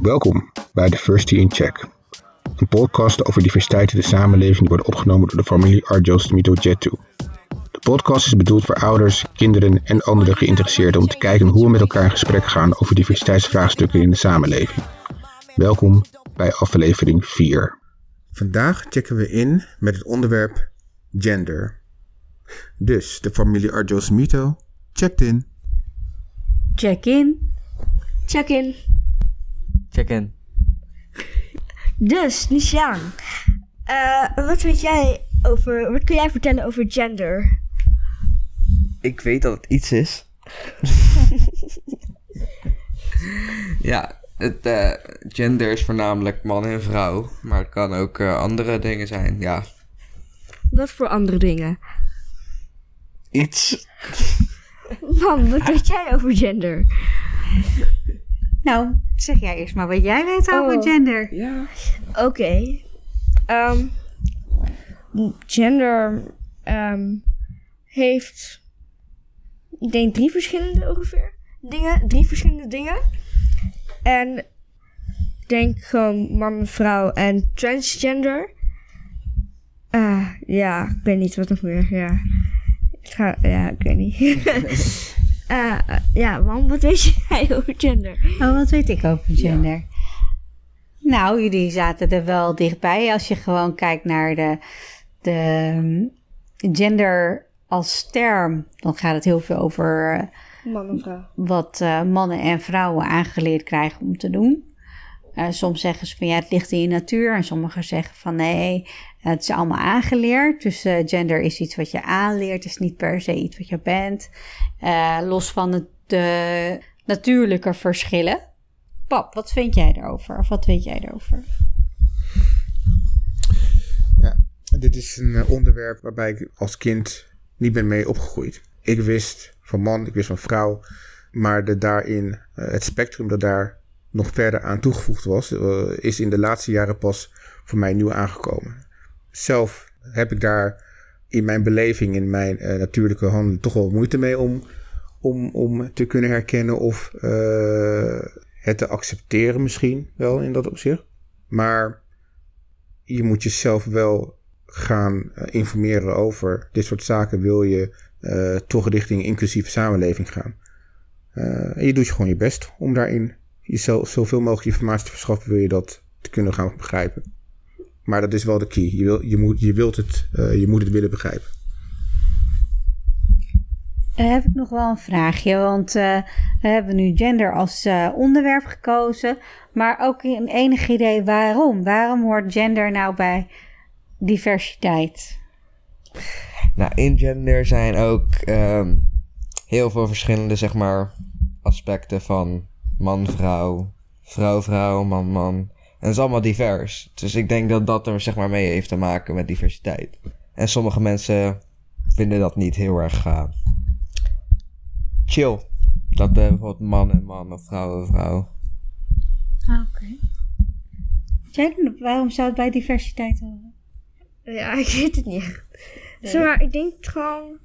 Welkom bij Diversity in Check, een podcast over diversiteit in de samenleving die wordt opgenomen door de familie Arjos Mito Jetu. De podcast is bedoeld voor ouders, kinderen en andere geïnteresseerden om te kijken hoe we met elkaar in gesprek gaan over diversiteitsvraagstukken in de samenleving. Welkom bij aflevering 4. Vandaag checken we in met het onderwerp gender. Dus de familie Arjos Mito checkt in. Check in. Check in. Check in. Dus, Nishan, eh, wat weet jij over, wat kun jij vertellen over gender? Ik weet dat het iets is. ja, het eh, gender is voornamelijk man en vrouw. Maar het kan ook eh, andere dingen zijn. Ja, Wat voor andere dingen? iets. Man, wat weet jij over gender? Nou, zeg jij eerst maar wat jij weet over Oh. gender. Ja. Oké. Ehm, gender ehm, heeft, ik denk drie verschillende ongeveer dingen. Drie verschillende dingen. En ik denk gewoon man, vrouw en transgender. Ah, ja, ik weet niet wat nog meer. Ja, ik ga, ja, ik weet niet. Eh, ja, man, wat weet jij over gender? Oh, wat weet ik over gender? Nou, jullie zaten er wel dichtbij. Als je gewoon kijkt naar de, de ehm, gender als term, dan gaat het heel veel over eh, Man en vrouw. wat eh, mannen en vrouwen aangeleerd krijgen om te doen. Eh, soms zeggen ze van ja, het ligt in je natuur. En sommigen zeggen van nee, het is allemaal aangeleerd. Dus eh, gender is iets wat je aanleert, is niet per se iets wat je bent. Eh, los van het, de natuurlijke verschillen. Pap, wat vind jij erover? Of wat weet jij erover? Ja, dit is een onderwerp waarbij ik als kind niet ben mee opgegroeid. Ik wist van man, ik wist van vrouw, maar de daarin, het spectrum dat daar nog verder aan toegevoegd was, eh, is in de laatste jaren pas voor mij nieuw aangekomen. Zelf heb ik daar in mijn beleving, in mijn eh, natuurlijke handen, toch wel moeite mee om, om, om te kunnen herkennen of eh, het te accepteren misschien wel in dat opzicht. Maar je moet jezelf wel gaan informeren over dit soort zaken. Wil je toch richting inclusieve samenleving gaan? Eh, en je doet gewoon je best om daarin jezelf zoveel mogelijk informatie te verschaffen. Wil je dat te kunnen gaan begrijpen? Maar dat is wel de key. Je, wil, je, moet, je wilt het, eh, je moet het willen begrijpen. Dan heb ik nog wel een vraagje, want eh, we hebben nu gender als eh, onderwerp gekozen, maar ook een enig idee waarom. Waarom hoort gender nou bij diversiteit? Nou, in gender zijn ook ehm, heel veel verschillende, zeg maar, aspecten van man-vrouw, vrouw-vrouw, man-man. En het is allemaal divers. Dus ik denk dat dat er, zeg maar, mee heeft te maken met diversiteit. En sommige mensen vinden dat niet heel erg eh, chill. Dat eh, bijvoorbeeld man en man of vrouw en vrouw. Oké. Waarom zou het bij diversiteit horen? Ja, ik weet het niet echt. Maar, ik denk het gewoon...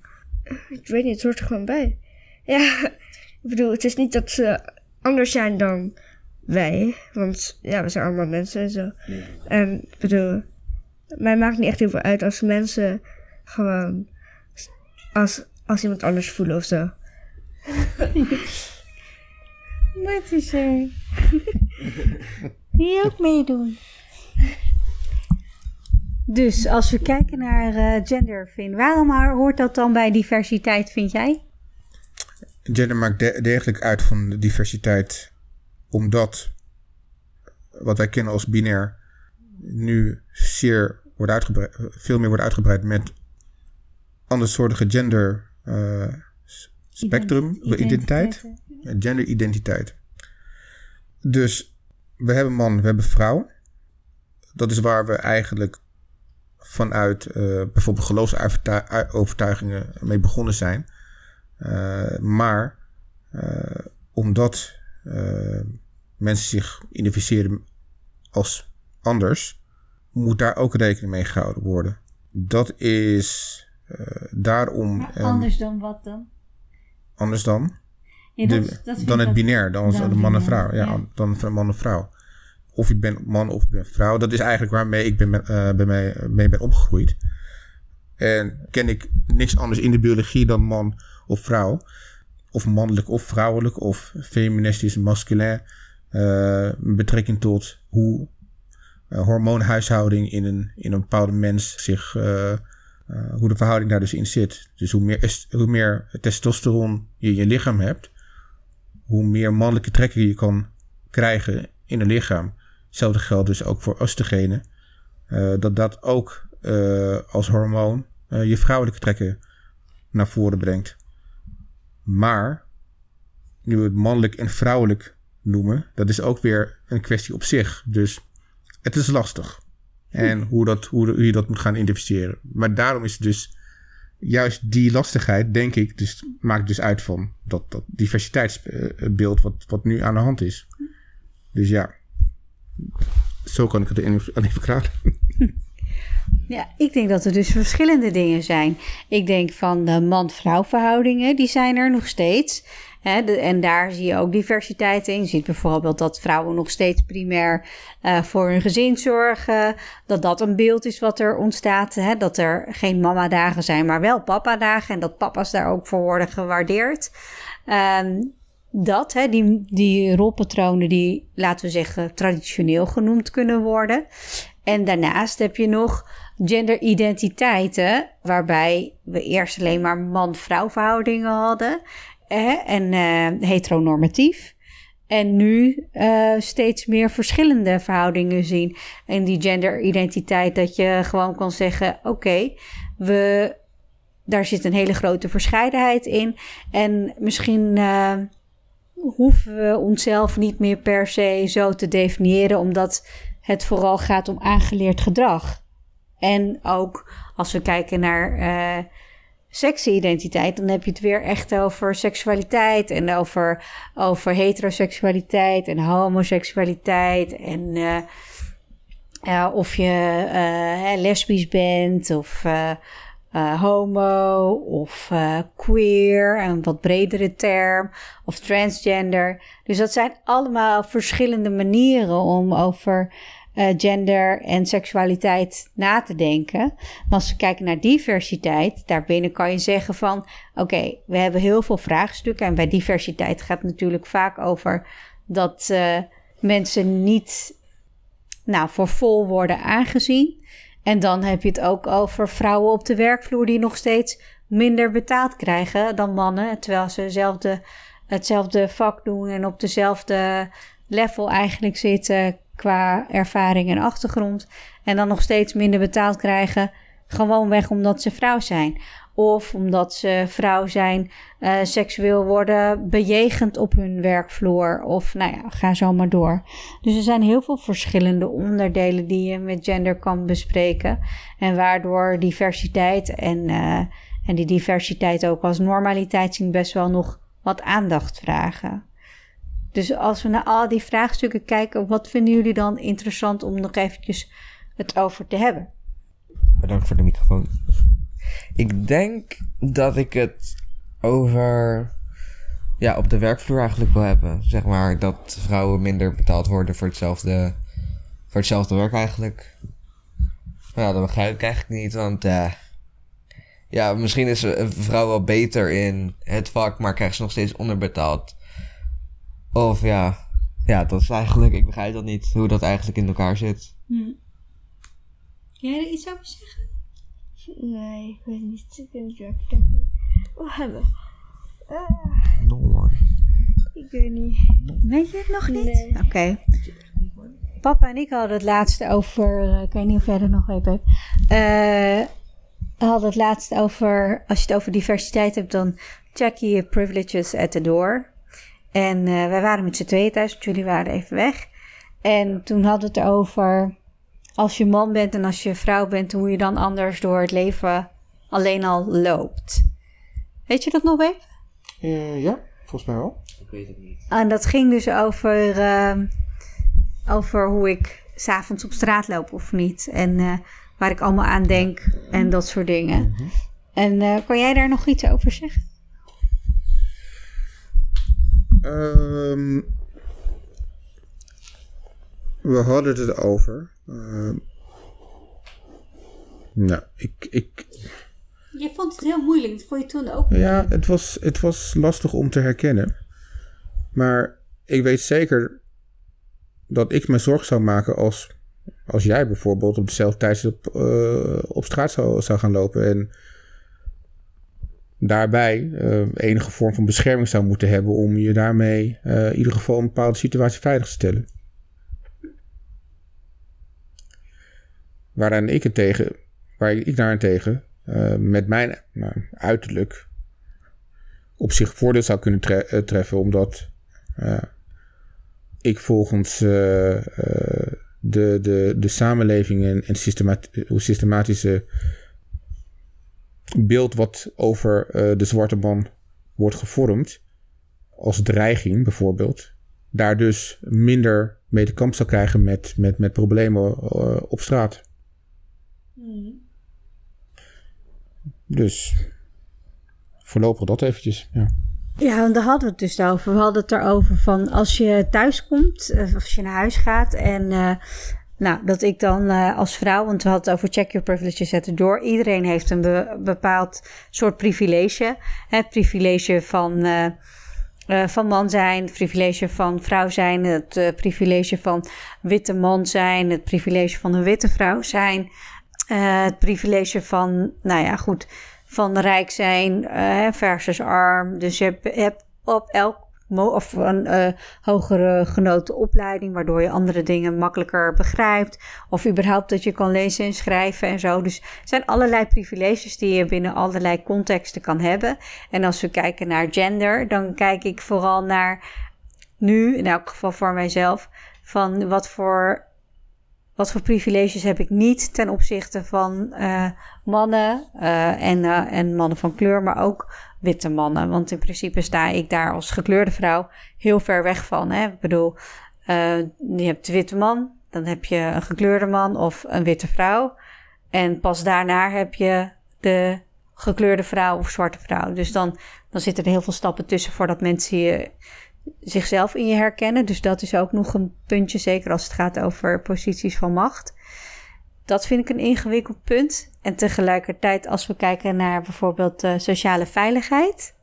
Ik weet niet, het hoort er gewoon bij. Ja, ik bedoel, het is niet dat ze anders zijn dan wij. Want ja, we zijn allemaal mensen en zo. En ik bedoel, mij maakt niet echt heel veel uit als mensen gewoon... Als, als iemand anders voelen of zo. Wat is er? Hier ook meedoen. Dus als we kijken naar eh, gender, Vin, waarom hoort dat dan bij diversiteit, vind jij? Gender maakt de- degelijk uit van de diversiteit, omdat wat wij kennen als binair nu zeer wordt uitgebreid, veel meer wordt uitgebreid met andersoortige gender eh, s- spectrum, Ident- identiteit, genderidentiteit. Dus we hebben man, we hebben vrouw. Dat is waar we eigenlijk vanuit eh, bijvoorbeeld geloofsovertuigingen mee begonnen zijn. Eh, maar eh, omdat eh, mensen zich identificeren als anders, moet daar ook rekening mee gehouden worden. Dat is daarom Maar anders dan wat dan? anders dan. Ja, de- dat, dat vind dan ik het binair, dan, dan de man en vrouw. Ja, ja. dan van man en vrouw. of je bent man of je bent vrouw. Dat is eigenlijk waarmee ik ben, uh, bij mij, mee ben opgegroeid. En ken ik niks anders in de biologie dan man of vrouw. Of mannelijk of vrouwelijk of feministisch, masculin. Uh, betrekking tot hoe uh, hormoonhuishouding in een, in een bepaalde mens zich. Uh, hoe de verhouding daar dus in zit. Dus hoe meer, hoe meer testosteron je in je lichaam hebt, hoe meer mannelijke trekken je kan krijgen in een lichaam. Hetzelfde geldt dus ook voor oestrogenen. dat dat ook als hormoon je vrouwelijke trekken naar voren brengt. Maar, nu we het mannelijk en vrouwelijk noemen, dat is ook weer een kwestie op zich. Dus het is lastig. En hoe, dat, hoe, hoe je dat moet gaan identificeren. Maar daarom is het dus juist die lastigheid, denk ik, dus, maakt dus uit van dat, dat diversiteitsbeeld wat, wat nu aan de hand is. Dus ja, zo kan ik het even verklaren. Ja, ik denk dat er dus verschillende dingen zijn. Ik denk van de man-vrouw verhoudingen, die zijn er nog steeds. En daar zie je ook diversiteit in. Je ziet bijvoorbeeld dat vrouwen nog steeds primair uh, voor hun gezin zorgen. Dat dat een beeld is wat er ontstaat. Dat er geen mama-dagen zijn, maar wel papa-dagen. En dat papa's daar ook voor worden gewaardeerd. Um, dat, die, die rolpatronen die, laten we zeggen, traditioneel genoemd kunnen worden. En daarnaast heb je nog genderidentiteiten, waarbij we eerst alleen maar man-vrouw verhoudingen hadden en uh, heteronormatief. En nu uh, steeds meer verschillende verhoudingen zien. En die genderidentiteit, dat je gewoon kan zeggen: oké, we. Daar zit een hele grote verscheidenheid in. En misschien uh, hoeven we onszelf niet meer per se zo te definiëren, omdat het vooral gaat om aangeleerd gedrag. En ook als we kijken naar uh, seksidentiteit, dan heb je het weer echt over seksualiteit en over, over heteroseksualiteit en homoseksualiteit en uh, uh, of je lesbisch bent of homo of queer, een wat bredere term, of transgender. Dus dat zijn allemaal verschillende manieren om over uh, gender en seksualiteit na te denken. Maar als we kijken naar diversiteit, daarbinnen kan je zeggen van oké, we hebben heel veel vraagstukken. En bij diversiteit gaat het natuurlijk vaak over dat mensen niet nou, voor vol worden aangezien. En dan heb je het ook over vrouwen op de werkvloer die nog steeds minder betaald krijgen dan mannen. Terwijl ze hetzelfde, hetzelfde vak doen en op dezelfde level eigenlijk zitten qua ervaring en achtergrond. En dan nog steeds minder betaald krijgen. Gewoonweg omdat ze vrouw zijn. Of omdat ze vrouw zijn, uh, seksueel worden bejegend op hun werkvloer. Of nou ja, ga zo maar door. Dus er zijn heel veel verschillende onderdelen die je met gender kan bespreken. En waardoor diversiteit en, uh, en die diversiteit ook als normaliteit zien best wel nog wat aandacht vragen. Dus als we naar al die vraagstukken kijken, wat vinden jullie dan interessant om nog eventjes het over te hebben? Bedankt voor de microfoon. Ik denk dat ik het over ja, op de werkvloer eigenlijk wil hebben. Zeg maar dat vrouwen minder betaald worden voor hetzelfde, voor hetzelfde werk eigenlijk. Nou, dat begrijp ik eigenlijk niet, want uh, ja, misschien is een vrouw wel beter in het vak, maar krijgt ze nog steeds onderbetaald. Of ja, ja, dat is eigenlijk, ik begrijp dat niet, hoe dat eigenlijk in elkaar zit. Hm. Kun jij er iets over zeggen? Nee, ik weet niet. Ik weet niet welke ik we hebben. Uh, no, ik weet niet. Weet je het nog niet? Oké. Okay. Papa en ik hadden het laatste over. Uh, ik weet niet of jij er nog even hebt. Uh, hadden het laatste over. Als je het over diversiteit hebt, dan check je je privileges at the door. En uh, wij waren met z'n tweeën thuis, want jullie waren even weg. En toen hadden we het over als je man bent en als je vrouw bent, hoe je dan anders door het leven alleen al loopt. Weet je dat nog even? Uh, ja, volgens mij wel. Ik weet het niet. En dat ging dus over, uh, over hoe ik s'avonds op straat loop of niet. En uh, waar ik allemaal aan denk en dat soort dingen. -hmm. En kan jij daar nog iets over zeggen? Um, we hadden het erover. Uh, nou, ik, ik... Je vond het heel moeilijk. Dat vond je toen ook Ja, het was, het was lastig om te herkennen. Maar ik weet zeker dat ik me zorgen zou maken als, als jij bijvoorbeeld op dezelfde tijd op, uh, op straat zou, zou gaan lopen. En daarbij uh, enige vorm van bescherming zou moeten hebben om je daarmee uh, in ieder geval een bepaalde situatie veilig te stellen. Waaraan ik het tegen, waar ik daarentegen uh, met mijn uiterlijk op zich voordeel zou kunnen tre treffen, omdat ik volgens de, de, de samenleving en, en systemat systematische beeld wat over de zwarte man wordt gevormd, als dreiging bijvoorbeeld, daar dus minder mee te kamp zou krijgen met, met, met problemen op straat. Mm. Dus voorlopig dat eventjes, ja. Ja, daar hadden we het dus over. We hadden het erover van als je thuis komt, of als je naar huis gaat en uh, nou, dat ik dan uh, als vrouw, want we hadden het over check your privileges zetten door. Iedereen heeft een be bepaald soort privilege. Het privilege van, van man zijn, het privilege van vrouw zijn, het privilege van witte man zijn, het privilege van een witte vrouw zijn. Het privilege van, nou ja, goed, van rijk zijn versus arm. Dus je hebt, op elk of een uh, hogere genoten opleiding, waardoor je andere dingen makkelijker begrijpt. Of überhaupt dat je kan lezen en schrijven en zo. Dus er zijn allerlei privileges die je binnen allerlei contexten kan hebben. En als we kijken naar gender, dan kijk ik vooral naar nu, in elk geval voor mijzelf, van wat voor wat voor privileges heb ik niet ten opzichte van uh, mannen uh, en, uh, en mannen van kleur, maar ook witte mannen. Want in principe sta ik daar als gekleurde vrouw heel ver weg van. Hè? Ik bedoel, je hebt de witte man, dan heb je een gekleurde man of een witte vrouw. En pas daarna heb je de gekleurde vrouw of zwarte vrouw. Dus dan, dan zitten er heel veel stappen tussen voordat mensen je zichzelf in je herkennen. Dus dat is ook nog een puntje, zeker als het gaat over posities van macht. Dat vind ik een ingewikkeld punt. En tegelijkertijd, als we kijken naar bijvoorbeeld uh, sociale veiligheid,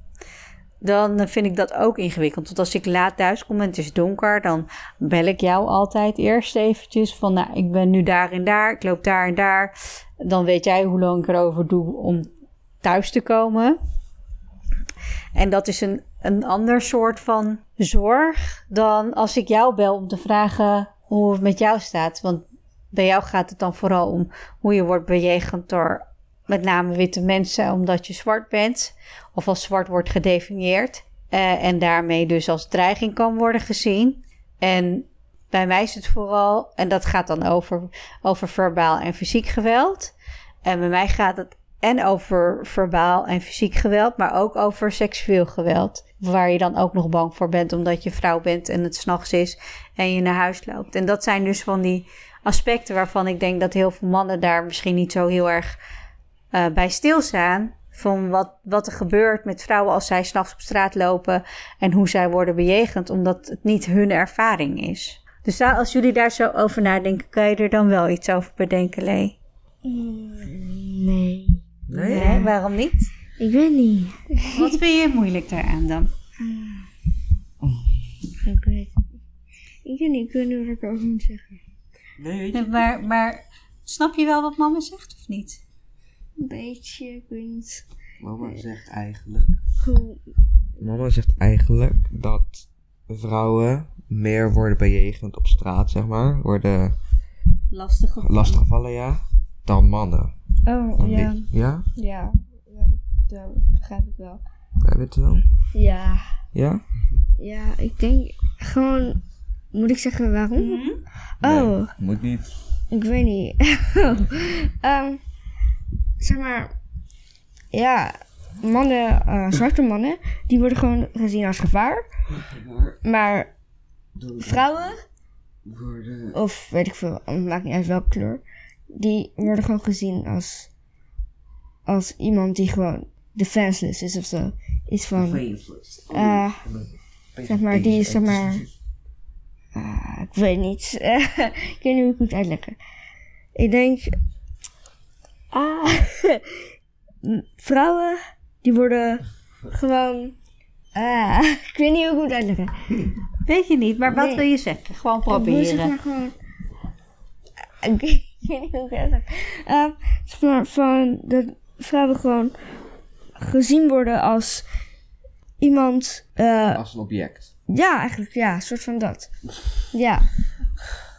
dan vind ik dat ook ingewikkeld. Want als ik laat thuis kom en het is donker, dan bel ik jou altijd eerst eventjes van, nou, ik ben nu daar en daar, ik loop daar en daar. Dan weet jij hoe lang ik erover doe om thuis te komen. En dat is een, een ander soort van zorg dan als ik jou bel om te vragen hoe het met jou staat. Want bij jou gaat het dan vooral om hoe je wordt bejegend door met name witte mensen omdat je zwart bent of als zwart wordt gedefinieerd. Uh, en daarmee dus als dreiging kan worden gezien. En bij mij is het vooral, en dat gaat dan over, over verbaal en fysiek geweld. En bij mij gaat het en over verbaal en fysiek geweld, maar ook over seksueel geweld. Waar je dan ook nog bang voor bent omdat je vrouw bent en het s'nachts is en je naar huis loopt. En dat zijn dus van die aspecten waarvan ik denk dat heel veel mannen daar misschien niet zo heel erg uh, bij stilstaan. Van wat, wat er gebeurt met vrouwen als zij s'nachts op straat lopen en hoe zij worden bejegend, omdat het niet hun ervaring is. Dus als jullie daar zo over nadenken, kan je er dan wel iets over bedenken, Lee? Mm, nee. Nee? nee? waarom niet? Ik weet niet. Wat vind je moeilijk daaraan dan? Ik weet Ik weet niet, ik weet niet wat ik over moet zeggen. Nee, nee maar, maar snap je wel wat mama zegt of niet? Een beetje, ik weet niet. Mama zegt eigenlijk... Mama zegt eigenlijk dat vrouwen meer worden bejegend op straat, zeg maar. Worden lastiggevallen, lastiggevallen ja. Dan mannen. Oh, ja. Ja? Ja, ja dat, begrijp ik wel. Begrijp je het wel? Ja. Ja? Ja, ik denk gewoon... Moet ik zeggen waarom? Mhm. Oh. Nee, moet niet. Ik weet niet. um, zeg maar... Ja, mannen, uh, zwarte mannen, die worden gewoon gezien als gevaar. Maar vrouwen, worden... of weet ik veel, maakt niet uit welke kleur, die worden gewoon gezien als, als iemand die gewoon defenseless is of zo. Is van, uh, zeg maar, die is zeg maar, Ah, ik weet niet. ik weet niet hoe ik het moet uitleggen. Ik denk. Ah. vrouwen die worden gewoon. Ah, ik weet niet hoe ik het moet uitleggen. Weet je niet, maar wat Nee. wil je zeggen? Gewoon Ik wil zeg proberen. maar gewoon. Ik weet niet hoe ik het uitleg. Ehm, zeg maar van dat vrouwen gewoon gezien worden als iemand. eh, Als een object. ja, eigenlijk ja, een soort van dat. Ja.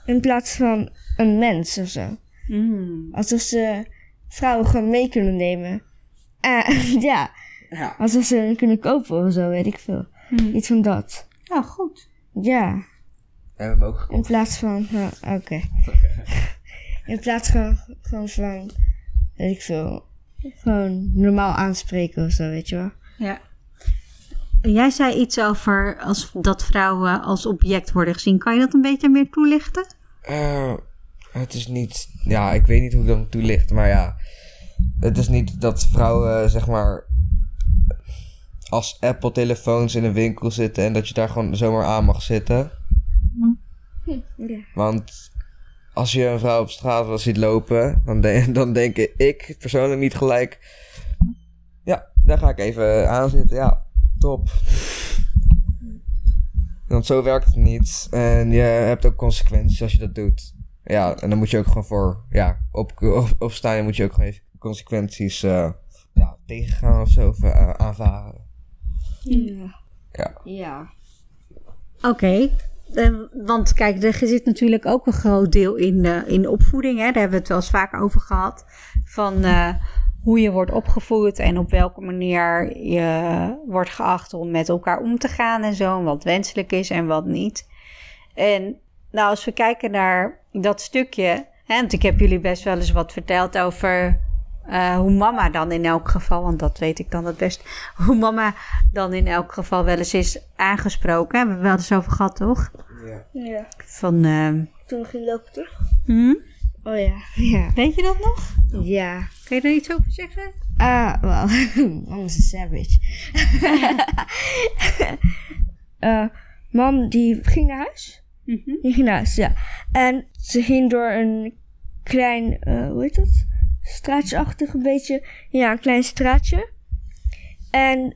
In plaats van een mens of zo. Mm. Alsof ze vrouwen gewoon mee kunnen nemen. Eh, ja, Ja. alsof ze hen kunnen kopen of zo, weet ik veel. Mm. Iets van dat. Nou, goed. Ja. En we hebben ook In plaats van, ja, oké. In plaats van, gewoon van, weet ik veel, gewoon normaal aanspreken of zo, weet je wel. Ja. Jij zei iets over als, dat vrouwen als object worden gezien. Kan je dat een beetje meer toelichten? Eh, het is niet... Ja, ik weet niet hoe ik dat moet toelichten, maar ja. Het is niet dat vrouwen, zeg maar... Als Apple-telefoons in een winkel zitten en dat je daar gewoon zomaar aan mag zitten. Ja. Want als je een vrouw op straat wel ziet lopen, dan, de- dan denk ik persoonlijk niet gelijk. Ja, daar ga ik even aan zitten. Ja, top. Want zo werkt het niet. En je hebt ook consequenties als je dat doet. Ja, en dan moet je ook gewoon voor ja, op, op, opstaan. En moet je ook gewoon even consequenties eh, ja, tegengaan of zo. Of eh, aanvaren. Ja. Ja. Ja. Oké. Want kijk, er zit natuurlijk ook een groot deel in, eh, in opvoeding. Hè? Daar hebben we het wel eens vaak over gehad. Van eh, hoe je wordt opgevoed en op welke manier je wordt geacht om met elkaar om te gaan en zo. En wat wenselijk is en wat niet. En nou, als we kijken naar dat stukje. Hè, want ik heb jullie best wel eens wat verteld over eh, hoe mama dan in elk geval, want dat weet ik dan het best, hoe mama dan in elk geval wel eens is aangesproken. Hebben we wel eens over gehad, toch? Ja. Van, ehm, Toen ging lopen toch? hm? Oh ja. Ja. weet je dat nog? Ja. Kun je er iets over zeggen? Ah, wel. Mom is een savage. Eh, mam, die ging naar huis. Die ging naar huis, ja. En ze ging door een klein, eh, hoe heet dat? Straatjesachtig een beetje. Ja, een klein straatje. En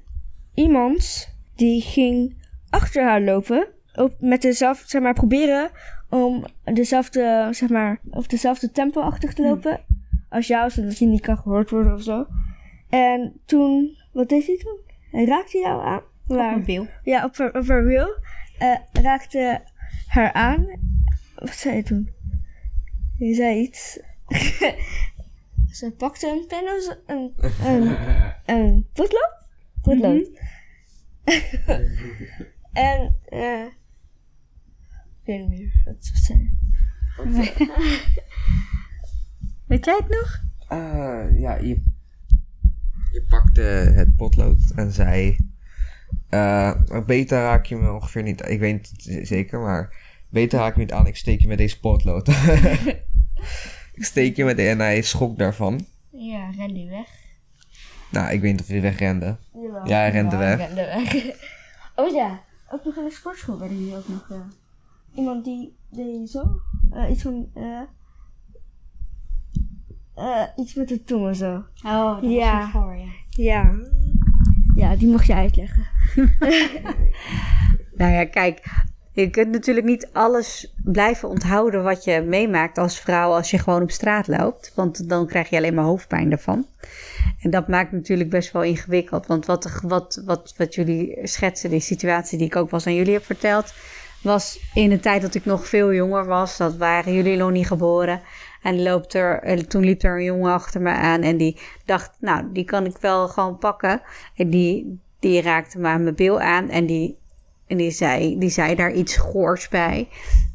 iemand die ging achter haar lopen. Op, met dezelfde, zeg maar, proberen om dezelfde, zeg maar, op dezelfde tempo achter te lopen. Als jou, zodat je niet kan gehoord worden of zo. En toen, wat deed hij toen? Hij raakte jou aan. Waar? Mobiel. Ja, op haar, op haar wiel. eh, raakte haar aan. Wat zei je toen? Je zei iets. Ze pakte een pen of zo. Een, een, een potlood? Potlood. en, eh. ik weet niet meer wat ze zei. Weet jij het nog? Eh, ja, je, je pakte het potlood en zei... eh, beter raak je me ongeveer niet... Ik weet niet z- zeker, maar... Beter raak je me niet aan, ik steek je met deze potlood. Ik steek je met... En hij schrok daarvan. Ja, ren die weg. Nou, ik weet niet of hij wegrende. Jawel. Ja, hij rende Ja, weg. hij rende weg. oh ja, ook nog in de sportschool werden die ook nog. eh, iemand die deed zo. eh, iets van. eh, iets met de tong en zo. Oh, dat Ja. was voor, ja. Ja. Ja, die mocht je uitleggen. Nou ja, kijk, je kunt natuurlijk niet alles blijven onthouden wat je meemaakt als vrouw als je gewoon op straat loopt. Want dan krijg je alleen maar hoofdpijn ervan. En dat maakt natuurlijk best wel ingewikkeld. Want wat, wat, wat, wat jullie schetsen, die situatie die ik ook wel eens aan jullie heb verteld, was in de tijd dat ik nog veel jonger was. Dat waren jullie nog niet geboren. En loopt er, eh, toen liep er een jongen achter me aan en die dacht, nou, die kan ik wel gewoon pakken. En die, die raakte me aan mijn bil aan en die en die zei, die zei daar iets goors bij.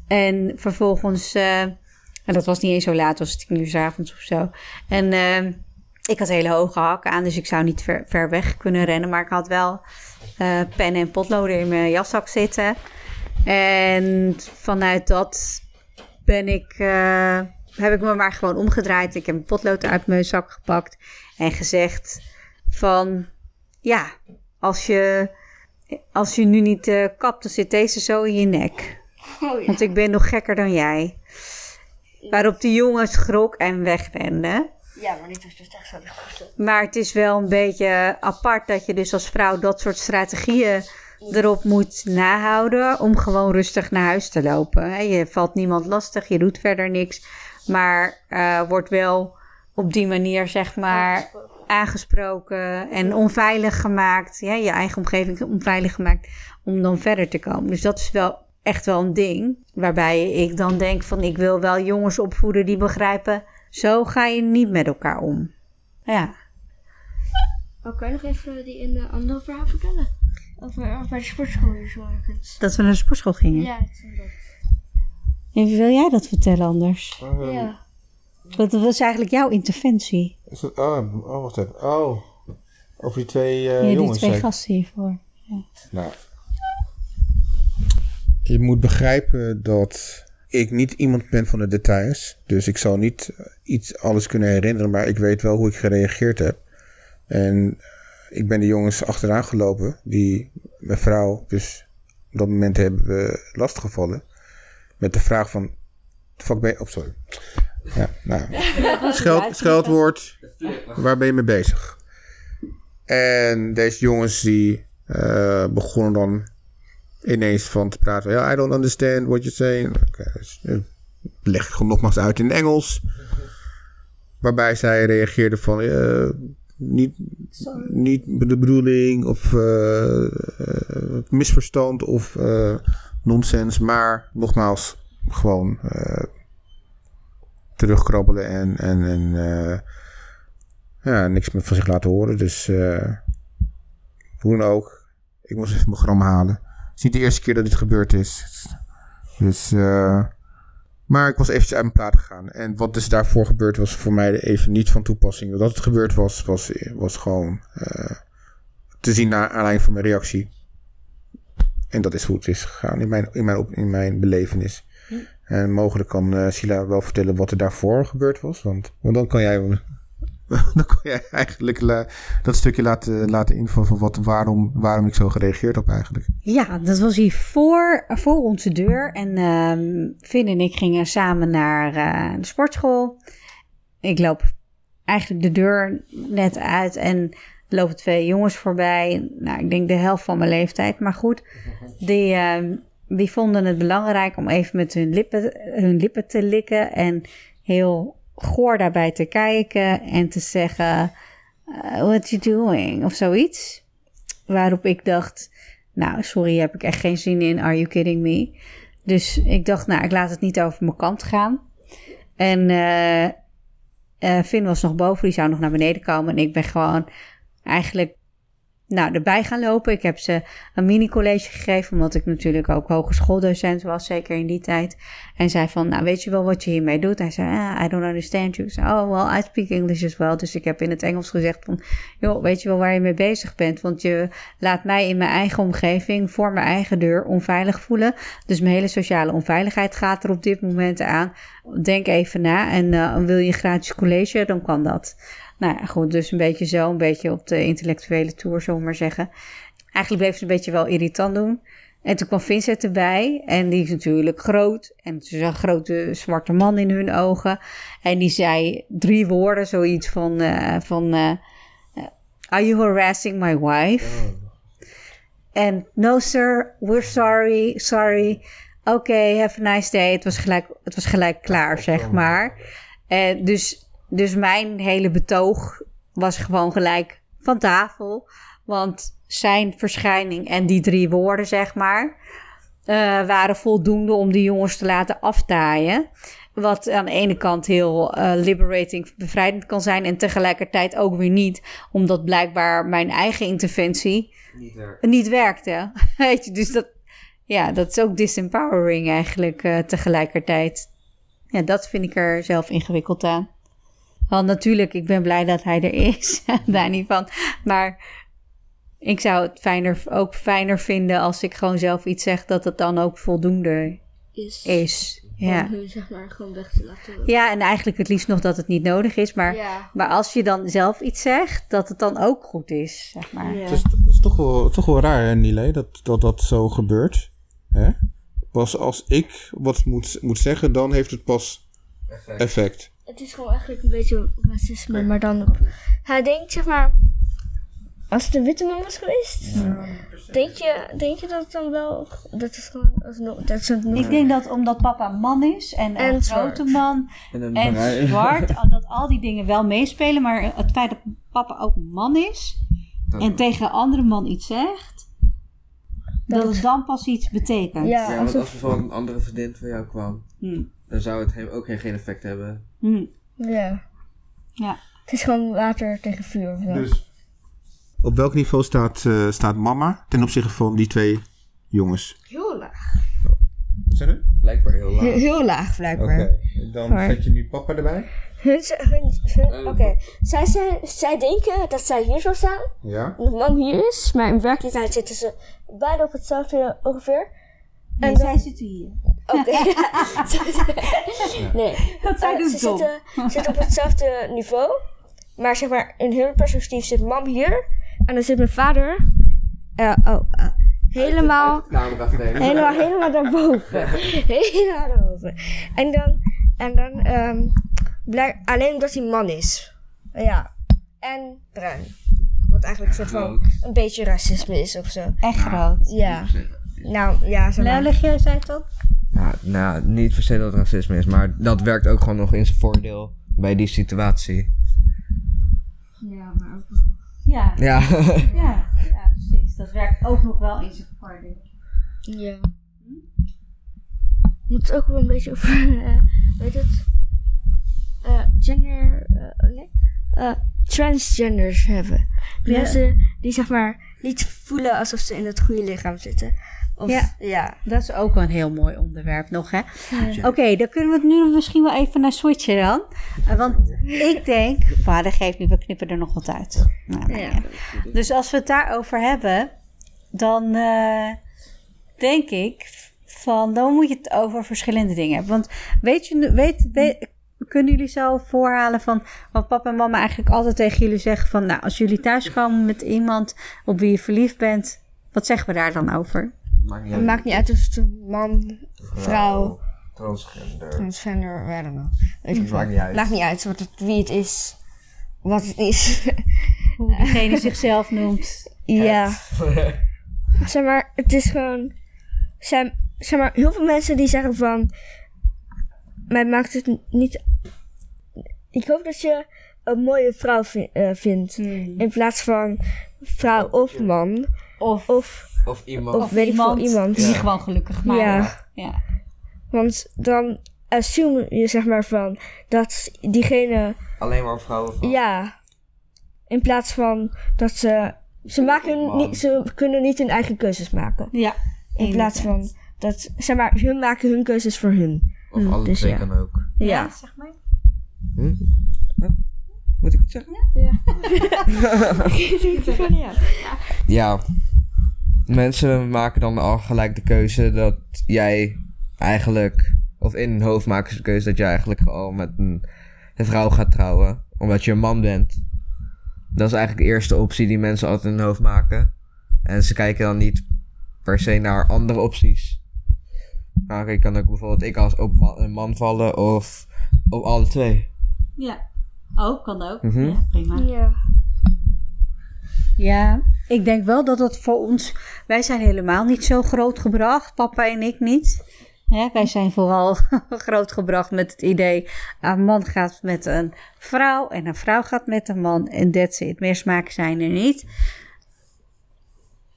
En vervolgens, eh, en dat was niet eens zo laat, het was tien uur 's avonds of zo. En eh, ik had hele hoge hakken aan, dus ik zou niet ver, weg kunnen rennen. Maar ik had wel eh pen en potloden in mijn jaszak zitten. En vanuit dat ben ik, heb ik me maar gewoon omgedraaid. Ik heb een potlood uit mijn zak gepakt en gezegd van, ja, als je als je nu niet eh, kapt, dan zit deze zo in je nek. Oh ja. Want ik ben nog gekker dan jij. Waarop de jongen schrok en wegrende. Ja, maar dit was dus echt zo. Maar het is wel een beetje apart dat je dus als vrouw dat soort strategieën erop moet nahouden om gewoon rustig naar huis te lopen. Je valt niemand lastig, je doet verder niks, maar eh, wordt wel op die manier zeg maar aangesproken en onveilig gemaakt. Ja, je eigen omgeving onveilig gemaakt om dan verder te komen. Dus dat is wel echt wel een ding waarbij ik dan denk van ik wil wel jongens opvoeden die begrijpen, zo ga je niet met elkaar om. Ja. Oh, kan je nog even die in de andere verhaal vertellen? Over, over bij de sportschool ergens. Dat we naar de sportschool gingen. Ja, ik vind dat. En wil jij dat vertellen anders? Ja. Wat was eigenlijk jouw interventie? Is dat- oh, oh, wacht even. Oh, over die twee eh, ja, die jongens. twee gasten hiervoor. Nou, je moet begrijpen dat ik niet iemand ben van de details. Dus ik zal niet eh, iets alles kunnen herinneren, maar ik weet wel hoe ik gereageerd heb. En eh, ik ben de jongens achteraan gelopen, die mijn vrouw dus op dat moment hebben we lastiggevallen. Met de vraag van, de fuck ben je... Oh, sorry. Ja, nou, scheld, scheldwoord, waar ben je mee bezig? En deze jongens die eh, begonnen dan ineens van te praten. Ja, I don't understand what you're saying. Oké, dus, eh, leg het gewoon nogmaals uit in Engels. Waarbij zij reageerde van... eh, niet, niet de bedoeling of misverstand of eh, nonsens. Maar nogmaals, gewoon eh, terugkrabbelen en, en, en eh, ja, niks meer van zich laten horen. Dus eh, hoe dan ook. Ik moest even mijn gram halen. Het is niet de eerste keer dat dit gebeurd is. Dus, eh, maar ik was eventjes uit mijn plaat gegaan. En wat dus daarvoor gebeurd was voor mij even niet van toepassing. Dat het gebeurd was, was, was gewoon te zien naar aanleiding van mijn reactie. En dat is hoe het is gegaan in mijn, in mijn, in mijn belevenis. En mogelijk kan eh Sila wel vertellen wat er daarvoor gebeurd was. Want, want dan kan jij, dan kan jij eigenlijk la- dat stukje laten, laten invallen van wat, waarom, waarom ik zo gereageerd heb eigenlijk. Ja, dat was hier voor, voor onze deur. En ehm Finn en ik gingen samen naar eh, de sportschool. Ik loop eigenlijk de deur net uit en er lopen twee jongens voorbij. Nou, ik denk de helft van mijn leeftijd, maar goed. Die, ehm, die vonden het belangrijk om even met hun lippen, hun lippen te likken en heel goor daarbij te kijken en te zeggen: eh, What you doing? of zoiets. Waarop ik dacht: Nou, sorry, heb ik echt geen zin in. Are you kidding me? Dus ik dacht: Nou, ik laat het niet over mijn kant gaan. En eh, Finn was nog boven, die zou nog naar beneden komen. En ik ben gewoon eigenlijk nou, erbij gaan lopen. Ik heb ze een mini-college gegeven, omdat ik natuurlijk ook hogeschooldocent was, zeker in die tijd. En zei van, nou, weet je wel wat je hiermee doet? Hij zei, ah, I don't understand you. Ik zei, oh, well, I speak English as well. Dus ik heb in het Engels gezegd van, joh, weet je wel waar je mee bezig bent? Want je laat mij in mijn eigen omgeving, voor mijn eigen deur, onveilig voelen. Dus mijn hele sociale onveiligheid gaat er op dit moment aan. Denk even na en eh, wil je gratis college, dan kan dat. Nou ja, goed, dus een beetje zo, een beetje op de intellectuele tour, zullen we maar zeggen. Eigenlijk bleef ze een beetje wel irritant doen. En toen kwam Vincent erbij. En die is natuurlijk groot. En het is een grote zwarte man in hun ogen. En die zei drie woorden, zoiets van... eh, van eh, eh, Are you harassing my wife? En no sir, we're sorry, sorry. Oké, have a nice day. Het was gelijk, het was gelijk klaar, zeg maar. En dus, dus mijn hele betoog was gewoon gelijk van tafel. Want zijn verschijning en die drie woorden, zeg maar, eh, waren voldoende om die jongens te laten aftaaien. Wat aan de ene kant heel eh, liberating, bevrijdend kan zijn. En tegelijkertijd ook weer niet. Omdat blijkbaar mijn eigen interventie Niet werkt. niet werkte. Weet je, dus dat, ja, dat is ook disempowering eigenlijk eh, tegelijkertijd. Ja, dat vind ik er zelf ingewikkeld aan. Want natuurlijk, ik ben blij dat hij er is. Daar niet van. Maar ik zou het fijner, ook fijner vinden als ik gewoon zelf iets zeg dat het dan ook voldoende Is. is. Om Ja. hun zeg maar gewoon weg te laten. ja, en eigenlijk het liefst nog dat het niet nodig is. Maar, Ja. maar als je dan zelf iets zegt, dat het dan ook goed is. Zeg maar. Ja. Het is, het is toch, wel, toch wel raar, hè, Nile, dat, dat dat zo gebeurt. Hè? Pas als ik wat moet, moet zeggen, dan heeft het pas effect. Het is gewoon eigenlijk een beetje racisme, maar dan op... Hij denkt, zeg maar... Als het een witte man was geweest, denk, je, denk je dat het dan wel... Dat het gewoon... Dat is het Ik denk dat omdat papa een man is en, En een zwart. grote man En een en zwart, dat al die dingen wel meespelen. Maar het feit dat papa ook een man is en tegen een andere man iets zegt, dat het dan pas iets betekent. Ja, Ja, want als er van een andere vriendin van jou kwam, Hm. Dan zou het hem ook geen, geen effect hebben. Hm. Ja. Ja. Het is gewoon water tegen vuur. Ja. Dus op welk niveau staat, eh, staat mama ten opzichte van die twee jongens? Heel laag. Wat zijn er? Blijkbaar heel laag. Heel, heel laag, blijkbaar. dan Maar- zet je nu papa erbij. Hun, hun, hun- Eh, Oké, zij, zij, zij denken dat zij hier zou staan. Ja. En de man hier is. Maar in werkelijkheid zitten ze beide op hetzelfde ongeveer. Nee, En dan- zij zitten hier. Oké. nee. Dat zij Eh, doet ze dom. zitten, zitten op hetzelfde niveau. Maar zeg maar, in hun perspectief zit mam hier. En dan zit mijn vader... eh, oh, eh, helemaal... Helemaal, helemaal daarboven. helemaal daarboven. En dan, en dan ehm blijk, alleen omdat hij man is. Ja. En bruin. Wat eigenlijk een soort van een beetje racisme is of zo. Echt groot. Ja. Nou, ja, zeg maar. Leg jij zei het? Nou, nou, niet per se dat het racisme is, maar dat werkt ook gewoon nog in zijn voordeel bij die situatie. Ja, maar ook wel. Ja, Ja. ja, ja, precies. Dat werkt ook nog wel in zijn voordeel. Ja. Moet het ook wel een beetje over, eh, weet het, eh, gender, eh, nee, eh, transgenders hebben. Ja. Mensen die zeg maar niet voelen alsof ze in het goede lichaam zitten. Of, Ja. ja. Dat is ook wel een heel mooi onderwerp nog, hè? Oké, dan kunnen we het nu misschien wel even naar switchen dan. Eh, want ik denk, vader geeft nu, we knippen er nog wat uit. Nou, Ja. ja. Dus als we het daarover hebben, dan eh, denk ik van, dan moet je het over verschillende dingen hebben. Want weet je, weet, weet, kunnen jullie zo voorhalen van wat papa en mama eigenlijk altijd tegen jullie zeggen van, nou, als jullie thuiskomen met iemand op wie je verliefd bent, wat zeggen we daar dan over? Maakt niet Het maakt niet uit of het een man, vrouw, Transgender. transgender, I don't know. Weet ik Het maakt niet uit. Maakt niet uit wat het, wie het is, wat het is. Hoe diegene zichzelf noemt. Ja. zeg maar, het is gewoon. Zijn, zeg maar, heel veel mensen die zeggen van. Mij maakt het niet. Ik hoop dat je een mooie vrouw vi- eh, vindt. In plaats van vrouw of man. Of, Of. Of iemand. Of weet ik veel, iemand. die Ja. gewoon gelukkig maakt. Ja. ja. Want dan assume je zeg maar van. Dat diegene. Alleen maar vrouwen van. Ja. In plaats van dat ze. Ze, maken niet, ze kunnen niet hun eigen keuzes maken. Ja. In plaats van dat, zeg maar, hun maken hun keuzes voor hun. Of alle dus twee ja. kan ook. Ja. zeg maar. Hm? Huh? Moet ik het zeggen? ja. Ja. Mensen maken dan al gelijk de keuze dat jij eigenlijk... Of in hun hoofd maken ze de keuze dat jij eigenlijk al met een, een vrouw gaat trouwen. Omdat je een man bent. Dat is eigenlijk de eerste optie die mensen altijd in hun hoofd maken. En ze kijken dan niet per se naar andere opties. Nou, je kan ook bijvoorbeeld ik als op ma- een man vallen of op alle twee. Ja. Ook, kan ook. Mhm. Ja, prima. Ja. Ja, ik denk wel dat het voor ons... Wij zijn helemaal niet zo grootgebracht, papa en ik niet. Hè, wij zijn vooral grootgebracht met het idee... een man gaat met een vrouw en een vrouw gaat met een man en that's it. Meer smaken zijn er niet.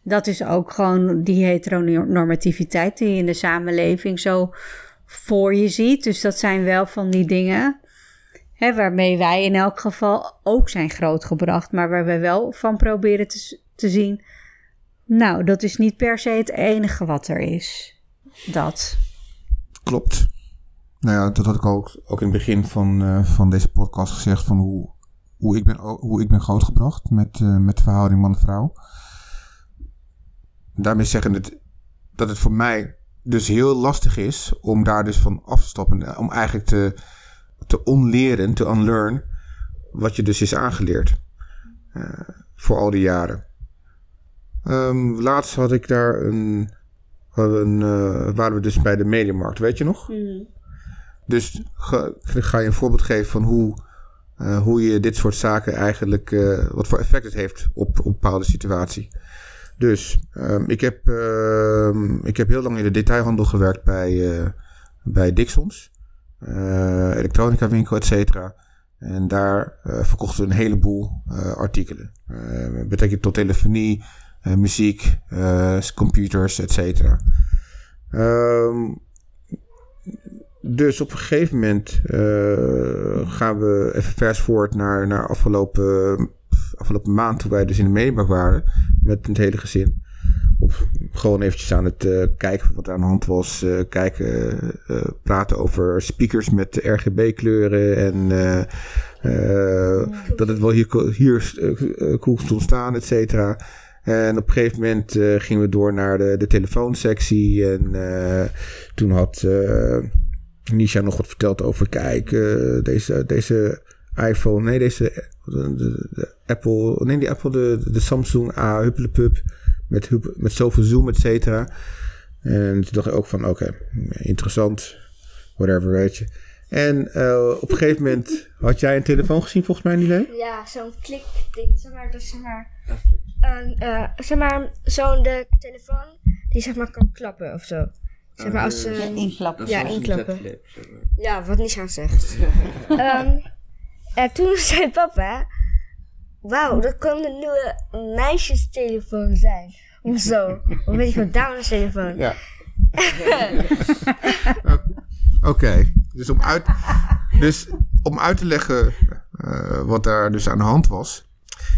Dat is ook gewoon die heteronormativiteit die je in de samenleving zo voor je ziet. Dus dat zijn wel van die dingen... Hè, waarmee wij in elk geval ook zijn grootgebracht, maar waar wij wel van proberen te, te zien. Nou, dat is niet per se het enige wat er is. Dat. Klopt. Nou ja, dat had ik ook, ook in het begin van, eh, van deze podcast gezegd van hoe, hoe, ik, ben, hoe ik ben grootgebracht met, eh, met de verhouding man-vrouw. Daarmee zeggen het, dat het voor mij dus heel lastig is om daar dus van af te stappen. Om eigenlijk te, te onleren, te unlearn, wat je dus is aangeleerd. eh, voor al die jaren. Ehm, laatst had ik daar een een, eh, waren we dus bij de Mediamarkt, weet je nog? Dus ga, ga je een voorbeeld geven van hoe, eh, hoe je dit soort zaken eigenlijk, wat voor effect het heeft op, op een bepaalde situatie. Dus ehm, ik, heb, ehm, ik heb heel lang in de detailhandel gewerkt bij, bij Dixons, elektronica winkel, et cetera. En daar eh, verkochten we een heleboel eh, artikelen. Betekent tot telefonie, eh, muziek, eh, computers, et cetera. Ehm, dus op een gegeven moment eh, gaan we even vers voort naar, naar afgelopen, afgelopen maand, toen wij dus in de Mediamarkt waren, met het hele gezin. Gewoon eventjes aan het eh, kijken wat er aan de hand was. eh, kijken, eh, praten over speakers met RGB-kleuren. En dat het wel hier, hier cool stond staan, et cetera. En op een gegeven moment gingen we door naar de, de telefoonsectie. En toen had Nisha nog wat verteld over... Kijk, deze, deze iPhone... Nee, deze... De, de- de Apple... Nee, die Apple, de, de Samsung A, huppelepup. Met, met zoveel zoom, et cetera. En toen dacht ik ook van... Oké, interessant. Whatever, weet je. En eh, op een gegeven moment... Had jij een telefoon gezien volgens mij, Nile? Ja, zo'n klikding. Zeg maar, dat is zeg maar. Een, eh, zeg maar, zo'n de telefoon die zeg maar kan klappen of zo. Zeg maar als. eh, Inklappen. Ja, inklappen. ja, wat Nishan zegt. Ehm, en toen zei papa. Wauw, dat kan de nieuwe meisjestelefoon zijn. Of zo. Of weet je wat, damestelefoon. Ja. Oké, dus, om uit, dus om uit te leggen eh, wat daar dus aan de hand was.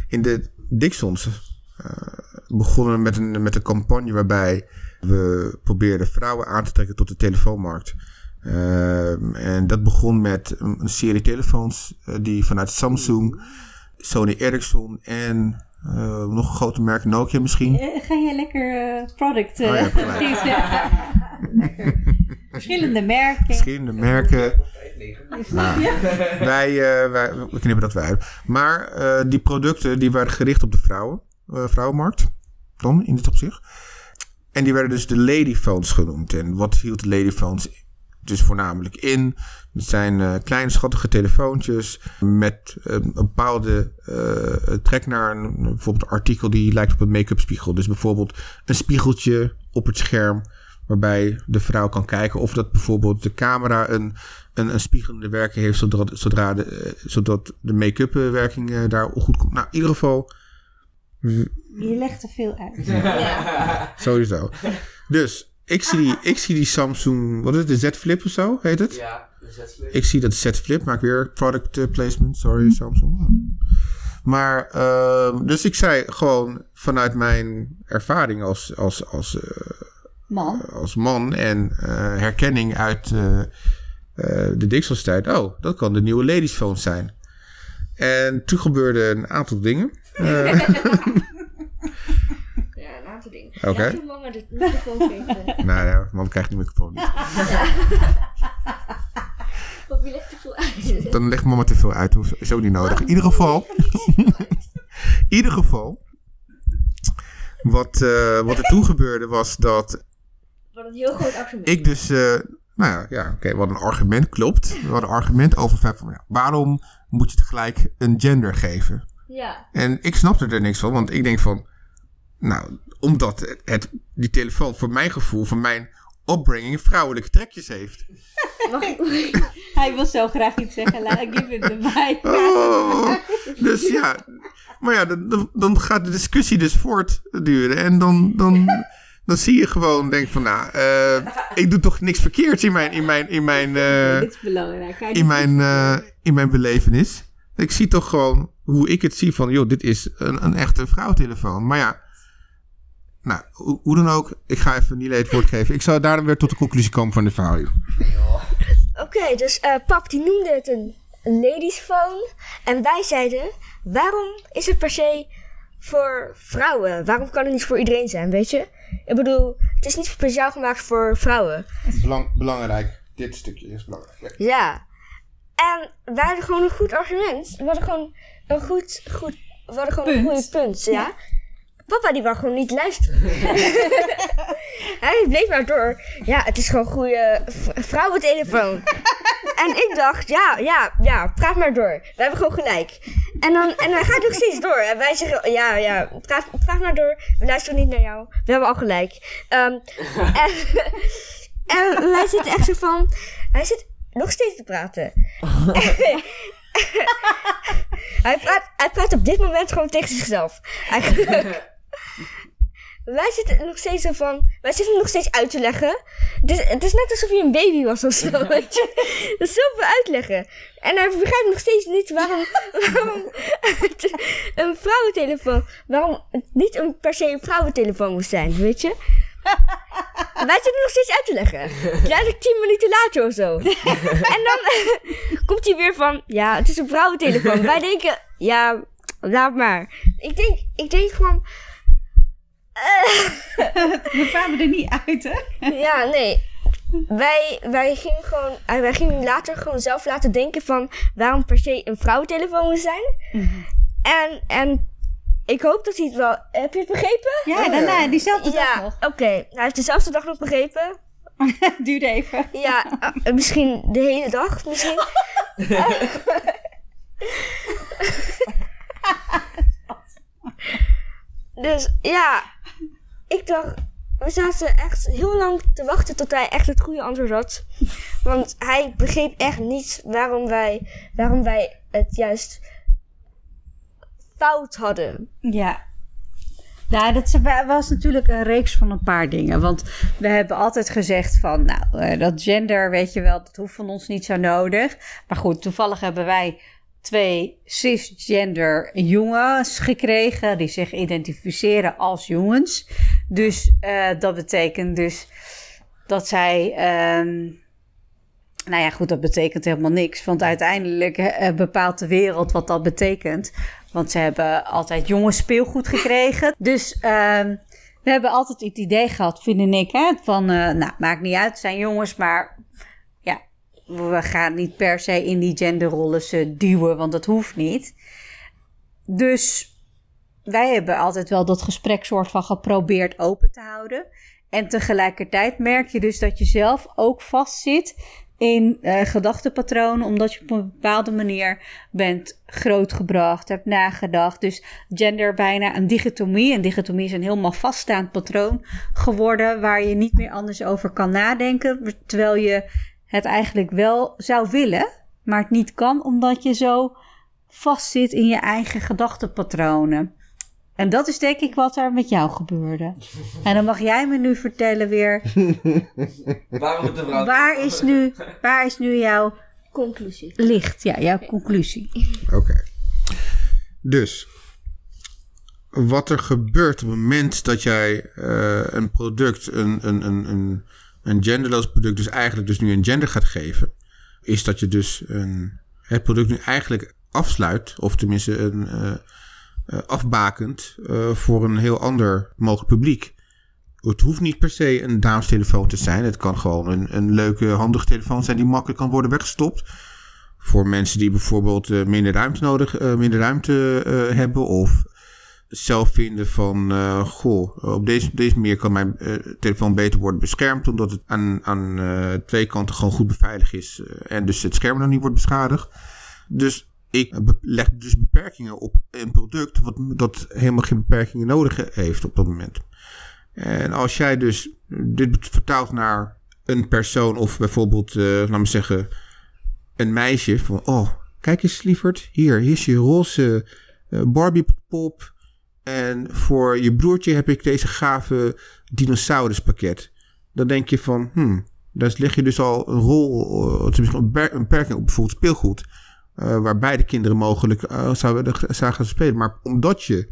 In de Dixons eh, begonnen we met een, met een campagne waarbij we probeerden vrouwen aan te trekken tot de telefoonmarkt. Ehm, en dat begon met een, een serie telefoons eh, die vanuit Samsung, Sony Ericsson en eh, nog een grote merk Nokia misschien. Eh, Ga jij lekker eh, product... Oh ja. Verschillende merken. Verschillende merken. Nou, wij, wij, we knippen dat weer uit. Maar die producten die waren gericht op de vrouwen, vrouwenmarkt. Dan, in dit opzicht. En die werden dus de ladyphones genoemd. En wat hield de ladyphones dus voornamelijk in? Het zijn eh, kleine schattige telefoontjes met eh, een bepaalde eh, trek naar een, bijvoorbeeld een artikel die lijkt op een make-up spiegel. Dus bijvoorbeeld een spiegeltje op het scherm waarbij de vrouw kan kijken of dat bijvoorbeeld de camera een, een, een spiegelende werking heeft zodat, zodra de, zodat de make-up werking daar goed komt. Nou, in ieder geval Je legt er veel uit. sowieso. Dus ik zie, die, ik zie die Samsung, wat is het, de Z Flip of zo heet het? Ja. Ik zie dat Z Flip, maak weer product eh, placement, sorry Samsung. Maar, ehm, dus ik zei gewoon vanuit mijn ervaring als, als, als, eh, Man. als man en eh, herkenning uit eh, eh, de Dixels tijd. Oh, dat kan de nieuwe ladies phone zijn. En toen gebeurde een aantal dingen. Ja, een aantal dingen. Oké. Ja, toen mama de microfoon geven. nou ja, man krijgt de microfoon niet. Legt te veel uit. Dan legt mama te veel uit, hoeft is ook niet nodig. In ieder geval, in ieder geval, wat, eh, wat er toen gebeurde was dat Wat een heel groot argument. ik dus, eh, nou ja, ja oké, wat een argument klopt. We hadden een argument over vijf waarom moet je het gelijk een gender geven? Ja. En ik snapte er niks van, want ik denk van, nou, omdat het, het- die telefoon voor mijn gevoel, voor mijn opbrenging, vrouwelijke trekjes heeft. Hij wil zo graag iets zeggen. Laat ik give it the mic. Oh, dus ja, maar ja, dan- dan, gaat de discussie dus voortduren. En dan, dan, dan zie je gewoon, denk van, nou, eh, ik doe toch niks verkeerds in mijn, in mijn, in mijn, eh, Dit is belangrijk. Hij in mijn, eh, in mijn belevenis. Ik zie toch gewoon hoe ik het zie van, joh, dit is een, een echte vrouwtelefoon. Maar ja, nou, hoe, hoe dan ook, ik ga even niet het woord geven. Ik zou daarom weer tot de conclusie komen van de verhaal. joh. Oké, dus eh, pap die noemde het een, een ladies phone. En wij zeiden, waarom is het per se voor vrouwen? Waarom kan het niet voor iedereen zijn, weet je? Ik bedoel, het is niet speciaal gemaakt voor vrouwen. Belang, belangrijk, dit stukje is belangrijk. Ja. En wij hadden gewoon een goed argument. We hadden gewoon een goed, goed, we hadden gewoon een Punt. goede punt, ja. Papa die wou gewoon niet luisteren. Hij bleef maar door. Ja, het is gewoon goede vrouwentelefoon. en ik dacht, ja, ja, ja, praat maar door. We hebben gewoon gelijk. En dan, en dan gaat nog steeds door. En wij zeggen, ja, ja, praat, praat maar door. We luisteren niet naar jou. We hebben al gelijk. Ehm, en, en wij zitten echt zo van... Hij zit nog steeds te praten. hij, praat, hij praat op dit moment gewoon tegen zichzelf. Eigenlijk. wij zitten nog steeds zo van... Wij zitten nog steeds uit te leggen. Het is, het is net alsof hij een baby was of zo, weet je. Dat is zoveel uitleggen. En hij begrijpt nog steeds niet waarom, waarom het een vrouwentelefoon... Waarom het niet een, per se een vrouwentelefoon moest zijn, weet je. Wij zitten nog steeds uit te leggen. Letterlijk tien minuten later of zo. En dan komt hij weer van... Ja, het is een vrouwentelefoon. Wij denken... Ja, laat maar. Ik denk, ik denk gewoon... We kwamen er niet uit, hè? Ja, nee. Wij, wij gingen gewoon... eh, Wij gingen later gewoon zelf laten denken van... Waarom per se een vrouwentelefoon moet zijn. En, en ik hoop dat hij het wel... Heb je het begrepen? Ja, daarna, diezelfde dag Ja, nog. oké. Hij heeft dezelfde dag nog begrepen. Duurde even. Ja, eh, misschien de hele dag. Misschien. dus ja, ik dacht, we zaten echt heel lang te wachten tot hij echt het goede antwoord had. Want hij begreep echt niet waarom wij, waarom wij het juist fout hadden. Ja. Nou, dat was natuurlijk een reeks van een paar dingen. Want we hebben altijd gezegd van, nou, eh, dat gender, weet je wel, dat hoeft van ons niet zo nodig. Maar goed, toevallig hebben wij twee cisgender jongens gekregen die zich identificeren als jongens. Dus eh, dat betekent dus dat zij. ehm, nou ja, goed, dat betekent helemaal niks. Want uiteindelijk eh, bepaalt de wereld wat dat betekent. Want ze hebben altijd jongens speelgoed gekregen. Dus ehm, we hebben altijd het idee gehad, vind ik, hè, van, eh, nou, maakt niet uit, het zijn jongens, maar we gaan niet per se in die genderrollen ze duwen, want dat hoeft niet. Dus wij hebben altijd wel dat gesprek soort van geprobeerd open te houden. En tegelijkertijd merk je dus dat je zelf ook vastzit in eh, gedachtepatronen, omdat je op een bepaalde manier bent grootgebracht, hebt nagedacht. Dus gender bijna een dichotomie. En dichotomie is een helemaal vaststaand patroon geworden, waar je niet meer anders over kan nadenken, terwijl je het eigenlijk wel zou willen, maar het niet kan, omdat je zo vastzit in je eigen gedachtepatronen. En dat is denk ik wat er met jou gebeurde. En dan mag jij me nu vertellen weer, waar is nu, waar is nu jouw Conclusie. licht? Ja, jouw conclusie. Oké. Dus, wat er gebeurt op het moment dat jij eh, een product, een, een, een, een, een genderloos product, dus eigenlijk dus nu een gender gaat geven, is dat je dus een, het product nu eigenlijk afsluit, of tenminste een, eh, eh, afbakend eh, voor een heel ander mogelijk publiek. Het hoeft niet per se een damestelefoon te zijn. Het kan gewoon een, een leuke, handige telefoon zijn die makkelijk kan worden weggestopt voor mensen die bijvoorbeeld minder ruimte nodig, minder ruimte hebben of zelf vinden van, eh, goh, op deze, deze manier kan mijn eh, telefoon beter worden beschermd, omdat het aan, aan eh, twee kanten gewoon goed beveiligd is en dus het scherm dan niet wordt beschadigd. Dus ik leg dus beperkingen op een product wat dat helemaal geen beperkingen nodig heeft op dat moment. En als jij dus dit vertaalt naar een persoon of bijvoorbeeld, laat me zeggen, een meisje van, oh, kijk eens lieverd, hier, hier is je roze Barbie pop. En voor je broertje heb ik deze gave dinosauruspakket. Dan denk je van, hmm, daar leg je dus al een rol, uh, tenminste een beperking op bijvoorbeeld speelgoed. eh, waar beide kinderen mogelijk eh, zouden gaan spelen. Maar omdat je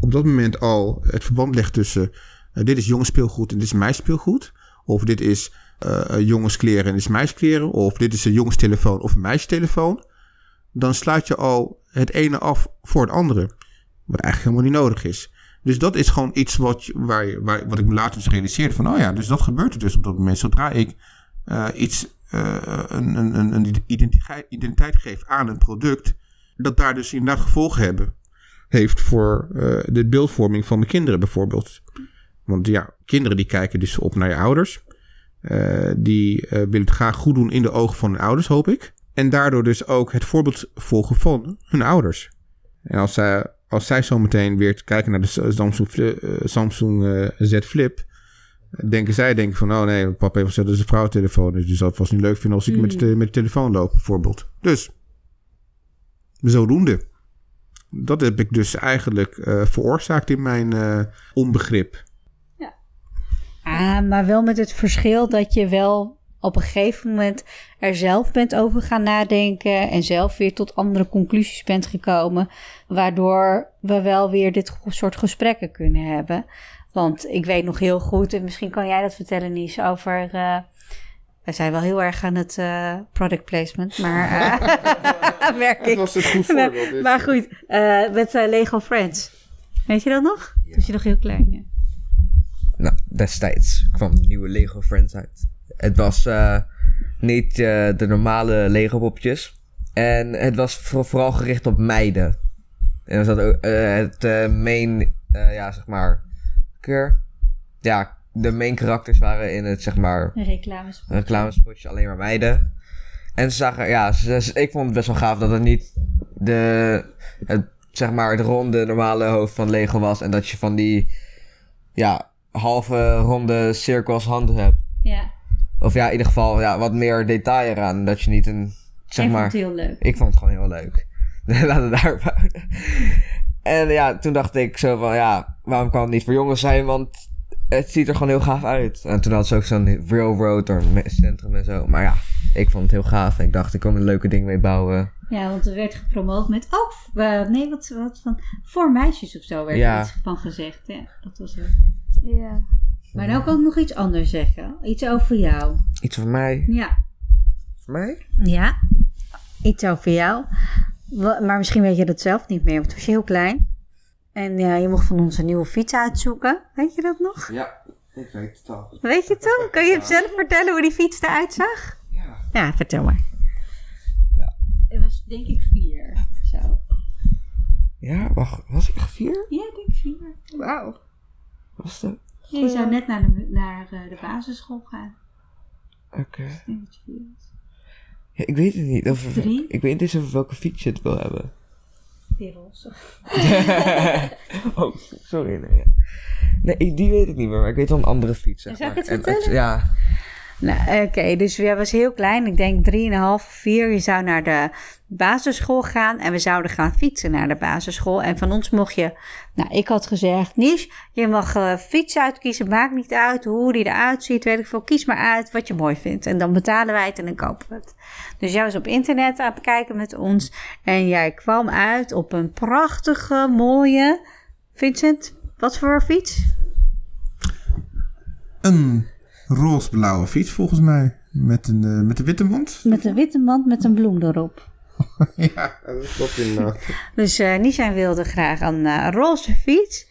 op dat moment al het verband legt tussen eh, dit is jongensspeelgoed en dit is meisspeelgoed. Of dit is eh jongenskleren en dit is meisjeskleren. Of dit is een jongenstelefoon of een meisjestelefoon. Dan sluit je al het ene af voor het andere. Wat eigenlijk helemaal niet nodig is. Dus dat is gewoon iets wat, waar, wat ik me later dus realiseerde. Van, oh ja, dus dat gebeurt er dus op dat moment. Zodra ik eh, iets, eh, een, een, een- identiteit, identiteit geef aan een product. Dat daar dus inderdaad gevolgen hebben. heeft voor eh, de beeldvorming van mijn kinderen bijvoorbeeld. Want ja, kinderen die kijken dus op naar je ouders. Die willen het graag goed doen in de ogen van hun ouders, hoop ik. En daardoor dus ook het voorbeeld volgen van hun ouders. En als zij, als zij zo meteen weer kijken naar de Samsung, eh, Samsung eh, Z Flip... denken zij denken van... oh nee, papa heeft gezegd dat is een vrouwtelefoon. Dus die zal het vast niet leuk vinden als ik met, de, met de telefoon loop, bijvoorbeeld. Dus, zodoende. Dat heb ik dus eigenlijk eh, veroorzaakt in mijn onbegrip. Ah, maar wel met het verschil dat je wel op een gegeven moment er zelf bent over gaan nadenken en zelf weer tot andere conclusies bent gekomen, waardoor we wel weer dit soort gesprekken kunnen hebben. Want ik weet nog heel goed, en misschien kan jij dat vertellen, Nies, over. eh wij zijn wel heel erg aan het eh, product placement, maar eh, merk ik. was het goed Maar, maar goed, eh, met Lego Friends. Weet je dat nog? Toen was je nog heel klein. Ja. Nou, destijds kwam de nieuwe Lego Friends uit. Het was eh, niet eh, de normale Lego popjes. En het was voor- vooral gericht op meiden. En er zat ook eh, het main, ja zeg maar, keur. Ja, de main karakters waren in het zeg maar Reclames. reclamespotje alleen maar meiden. En ze zagen, ja, ze- ze- ik vond het best wel gaaf dat het niet de, het, zeg maar, het ronde normale hoofd van Lego was. En dat je van die, ja, halve ronde cirkels handen hebt. Ja, Of ja, in ieder geval, ja, wat meer detail eraan. Dat je niet een, zeg ik maar... vond het heel leuk. Ik vond het gewoon heel leuk. Laten we daarop houden. En ja, toen dacht ik zo van, ja, waarom kan het niet voor jongens zijn? Want het ziet er gewoon heel gaaf uit. En toen had ze ook zo'n railroad or me- centrum en zo. Maar ja, ik vond het heel gaaf. En ik dacht, ik kon er een leuke ding mee bouwen. Ja, want er werd gepromoot met ook, eh, nee, wat, wat van, voor meisjes of zo werd Ja. er iets van gezegd. Ja, dat was heel vet. Ja. Maar nou kan ik nog iets anders zeggen. Iets over jou. Iets voor mij. Ja. Voor mij? Ja, iets over jou. Maar misschien weet je dat zelf niet meer, want toen was je heel klein. En ja, je mocht van ons een nieuwe fiets uitzoeken. Weet je dat nog? Ja, ik weet het al. Weet je het dan? Kan je zelf vertellen hoe die fiets eruit zag? Ja. Ja, vertel maar. Ja. Het was denk ik vier. Zo. Ja, wacht. Was ik vier? Ja, ik denk vier. Wauw. Was dat? Je zou net naar de, naar eh, de basisschool gaan. Oké. Was. Ja, ik weet het niet. Of, Drie? Ik weet niet eens over welke fiets je het wil hebben. Die roze. oh, sorry. Nee, nee, die weet ik niet meer, maar ik weet wel een andere fiets. Zeg Zou ik maar. het En vertellen? ja, Nou, oké, dus jij was heel klein. Ik denk 3,5, 4. Je zou naar de basisschool gaan en we zouden gaan fietsen naar de basisschool. En van ons mocht je, nou, ik had gezegd, Nies, je mag eh fiets uitkiezen. Maakt niet uit hoe die eruit ziet, weet ik veel. Kies maar uit wat je mooi vindt. En dan betalen wij het en dan kopen we het. Dus jij was op internet aan het kijken met ons. En jij kwam uit op een prachtige, mooie. Vincent, wat voor fiets? Een roze-blauwe fiets volgens mij. Met een, eh, met een witte mond. Met een witte mand met een bloem erop. ja, dat klopt inderdaad. Dus eh Nisha wilde graag een eh, roze fiets.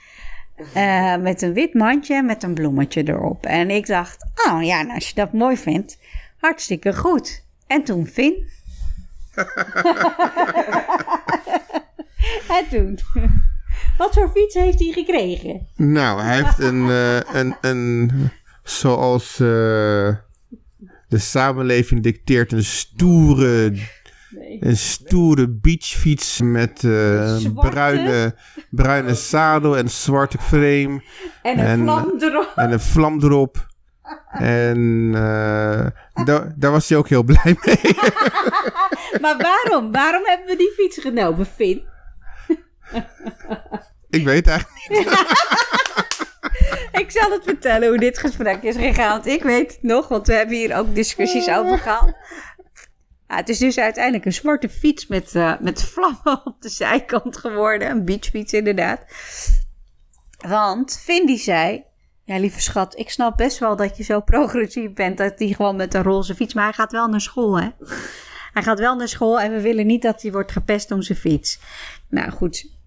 met een wit mandje met een bloemetje erop. En ik dacht, oh ja, nou, als je dat mooi vindt, hartstikke goed. En toen Finn. en toen. Wat voor fiets heeft hij gekregen? Nou, hij heeft een, een, een zoals eh, de samenleving dicteert, een stoere, een stoere beachfiets met eh, bruine, bruine zadel en zwarte frame En een En- vlam erop. en een vlam erop. En eh, daar, daar was hij ook heel blij mee. Maar waarom? Waarom hebben we die fiets genomen, Finn? Ik weet eigenlijk niet. Ik zal het vertellen hoe dit gesprek is gegaan. Ik weet het nog, want we hebben hier ook discussies over gehad. Ja, het is dus uiteindelijk een zwarte fiets met, eh, met vlammen op de zijkant geworden. Een beachfiets inderdaad. Want die zei... Ja, lieve schat, ik snap best wel dat je zo progressief bent... dat hij gewoon met een roze fiets... maar hij gaat wel naar school, hè? Hij gaat wel naar school en we willen niet dat hij wordt gepest om zijn fiets. Nou, goed.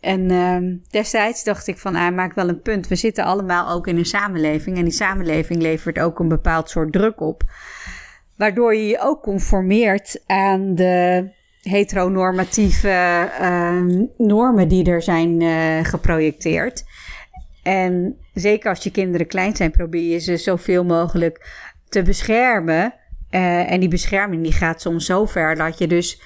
En ehm, destijds dacht ik van, hij maakt wel een punt. We zitten allemaal ook in een samenleving. En die samenleving levert ook een bepaald soort druk op. Waardoor je je ook conformeert aan de heteronormatieve ehm, normen die er zijn eh, geprojecteerd. En zeker als je kinderen klein zijn, probeer je ze zoveel mogelijk te beschermen. Eh, en die bescherming die gaat soms zo ver dat je dus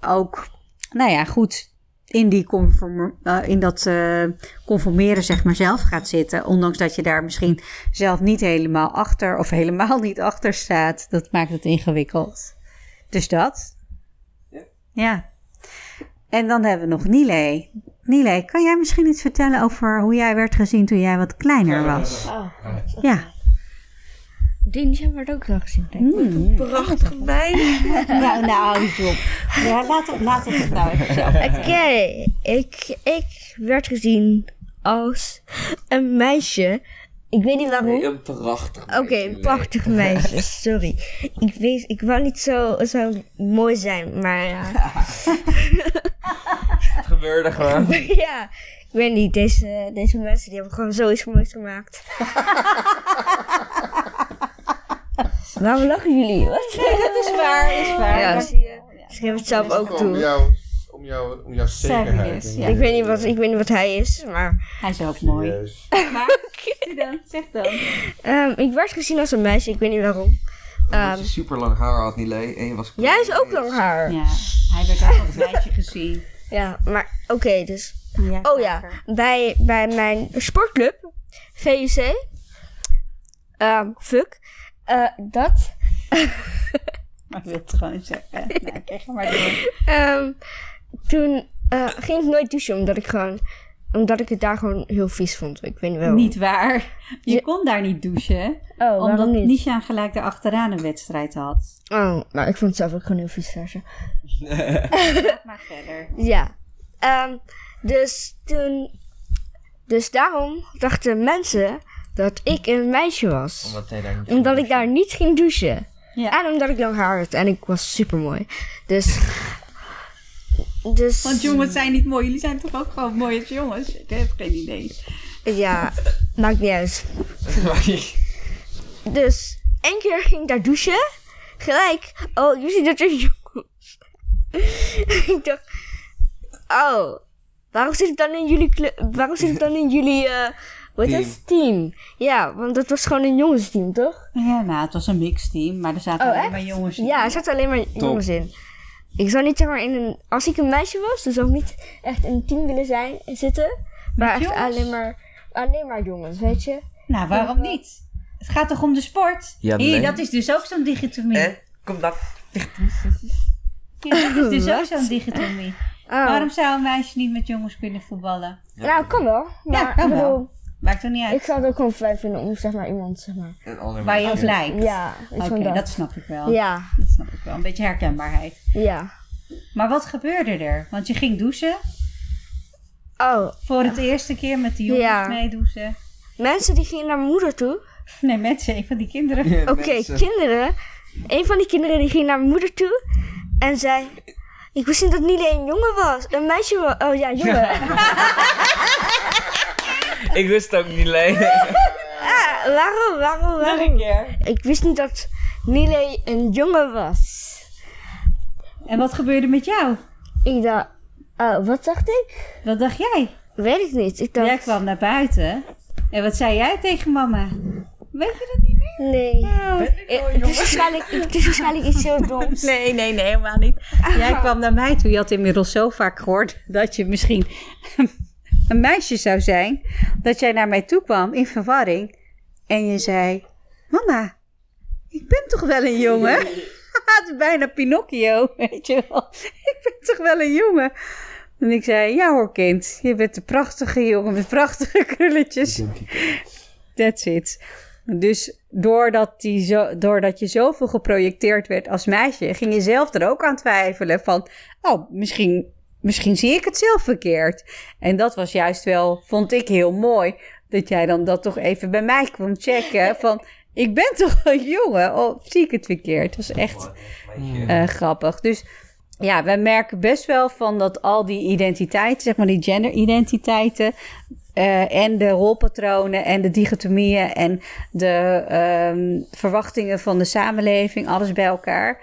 ook, nou ja, goed in, die conform, eh, in dat eh, conformeren zeg maar zelf gaat zitten. Ondanks dat je daar misschien zelf niet helemaal achter of helemaal niet achter staat. Dat maakt het ingewikkeld. Dus dat. Ja. Ja. En dan hebben we nog Nile. Nile, kan jij misschien iets vertellen over hoe jij werd gezien toen jij wat kleiner was? Oh, Ja. Hebben we ook ik. Hmm. Prachtig meisje. Nou, nou, eens op. Ja, laat het, laat het nou even zelf. Oké, ik, ik werd gezien als een meisje. Ik weet niet waarom. een prachtig Oké, een prachtig meisje. Sorry. Ik, weet, ik wou niet zo, zo mooi zijn, maar ja. Het gebeurde gewoon. ja. Ik weet niet, deze, deze mensen die hebben gewoon zoiets moois gemaakt. Waarom lachen jullie? Wat? dat is waar, is waar. Ja, zie je. Ze geven het zelf ook Om toe. jou, om jou, om jouw zekerheid. Ja. je- Ik weet, niet wat, ik weet niet wat hij is, maar... Hij is ook mooi. Serieus. Maar, dan, zeg dan. ehm, ik werd gezien als een meisje, ik weet niet waarom. Ehm, je super lang haar had, Nile, en je was jij is ook lang haar. Ja, Ja, hij werd ook als meisje gezien. maar oké, dus... Ja, Oh ja, bij, bij mijn sportclub, VUC, ehm, fuck, eh, dat... Maar ik wil het gewoon zeggen. Nou, oké, ga maar door. Ehm, toen eh, ging ik nooit douchen, omdat ik gewoon... Omdat ik het daar gewoon heel vies vond. Ik weet niet waarom. Niet waar. Je Je- kon daar niet douchen. Oh, omdat niet? Nisha gelijk erachteraan een wedstrijd had. Oh, nou, ik vond het zelf ook gewoon heel vies daar zo. Maar verder. Ja. Ehm, dus toen... Dus daarom dachten mensen dat ik een meisje was. Omdat hij daar niet Omdat ik daar niet ging douchen. Ja. En omdat ik lang haar had. En ik was super mooi. Dus... Dus... Want jongens zijn niet mooi. Jullie zijn toch ook gewoon mooi als jongens? Ik heb geen idee. Ja, maakt niet uit. Dus één keer ging ik daar douchen. Gelijk. Oh, je ziet dat er jongens. ik dacht. Oh, waarom zit ik dan in jullie Waarom zit ik dan in jullie eh hoe heet Team. Ja, want het was gewoon een jongensteam, toch? Ja, nou, het was een mixteam. Maar er zaten Oh, alleen echt? maar jongens in. Ja, er zaten alleen maar jongens in. Ik zou niet zeg maar in een. Als ik een meisje was, dan zou ik niet echt in een team willen zijn en zitten. Maar echt jongens? alleen maar, alleen maar jongens, weet je? Nou, waarom niet? Het gaat toch om de sport? Ja, Hier, nee. dat is dus ook zo'n digitomie. En? Kom dat. Ja, dat is dus ook Wat? zo'n digitomie. Oh. Waarom zou een meisje niet met jongens kunnen voetballen? Nou, kan wel. Maar Ja, kan ik bedoel, wel. Maakt toch niet uit. Ik zou het ook gewoon fijn vinden om zeg maar iemand, zeg maar. Waar je op lijkt. Ja, Oké, dat. dat snap ik wel. Ja, Dat snap ik wel. Een beetje herkenbaarheid. ja. Maar wat gebeurde er? Want je ging douchen. Oh, Voor het eerste keer met die jongens Ja. meedouchen. mensen die gingen naar mijn moeder toe. Nee, mensen, een van die kinderen. Oké, kinderen. Een van die kinderen die ging naar mijn moeder toe. En zei... Ik wist niet dat Nile een jongen was. Een meisje was. Oh ja, jongen. Ik wist het ook niet, Nile. Ah, waarom, waarom, waarom? Ik wist niet dat Nile een jongen was. En wat gebeurde met jou? Ik dacht... Oh, wat dacht ik? Wat dacht jij? Weet ik niet. Ik dacht... Jij kwam naar buiten. En wat zei jij tegen mama? Weet je dat niet meer? Nee. Oh. Eh, Het is, waarschijnlijk, het is waarschijnlijk iets heel doms. Nee, nee, nee, helemaal niet. Jij kwam naar mij toe. Je had inmiddels zo vaak gehoord dat je misschien een meisje zou zijn. Dat jij naar mij toe kwam in verwarring. En je zei: Mama, ik ben toch wel een jongen? Het is bijna Pinocchio, weet je wel. Ik ben toch wel een jongen? En ik zei: Ja hoor, kind. Je bent een prachtige jongen met prachtige krulletjes. That's it. Dus doordat, die zo, doordat je zoveel geprojecteerd werd als meisje, ging je zelf er ook aan twijfelen van, oh, misschien, misschien zie ik het zelf verkeerd. En dat was juist wel, vond ik heel mooi, dat jij dan dat toch even bij mij kwam checken van, ik ben toch een jongen, of zie ik het verkeerd? Dat was echt eh, grappig. Dus ja, wij merken best wel van dat al die identiteiten, zeg maar die genderidentiteiten, eh, en de rolpatronen en de dichotomieën en de ehm, verwachtingen van de samenleving, alles bij elkaar,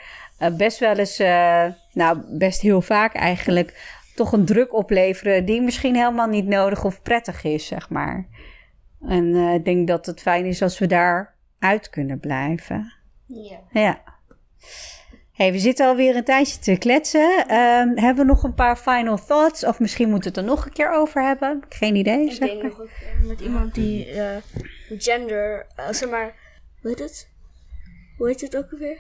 best wel eens, eh, nou best heel vaak eigenlijk, toch een druk opleveren die misschien helemaal niet nodig of prettig is, zeg maar. En eh, ik denk dat het fijn is als we daar uit kunnen blijven. Ja. Ja. Hey, we zitten alweer een tijdje te kletsen. Ehm, hebben we nog een paar final thoughts? Of misschien moeten we het er nog een keer over hebben? Geen idee. Ik zeg denk maar. nog eh, met iemand die eh, gender, eh, zeg maar, hoe heet het? Hoe heet het ook alweer?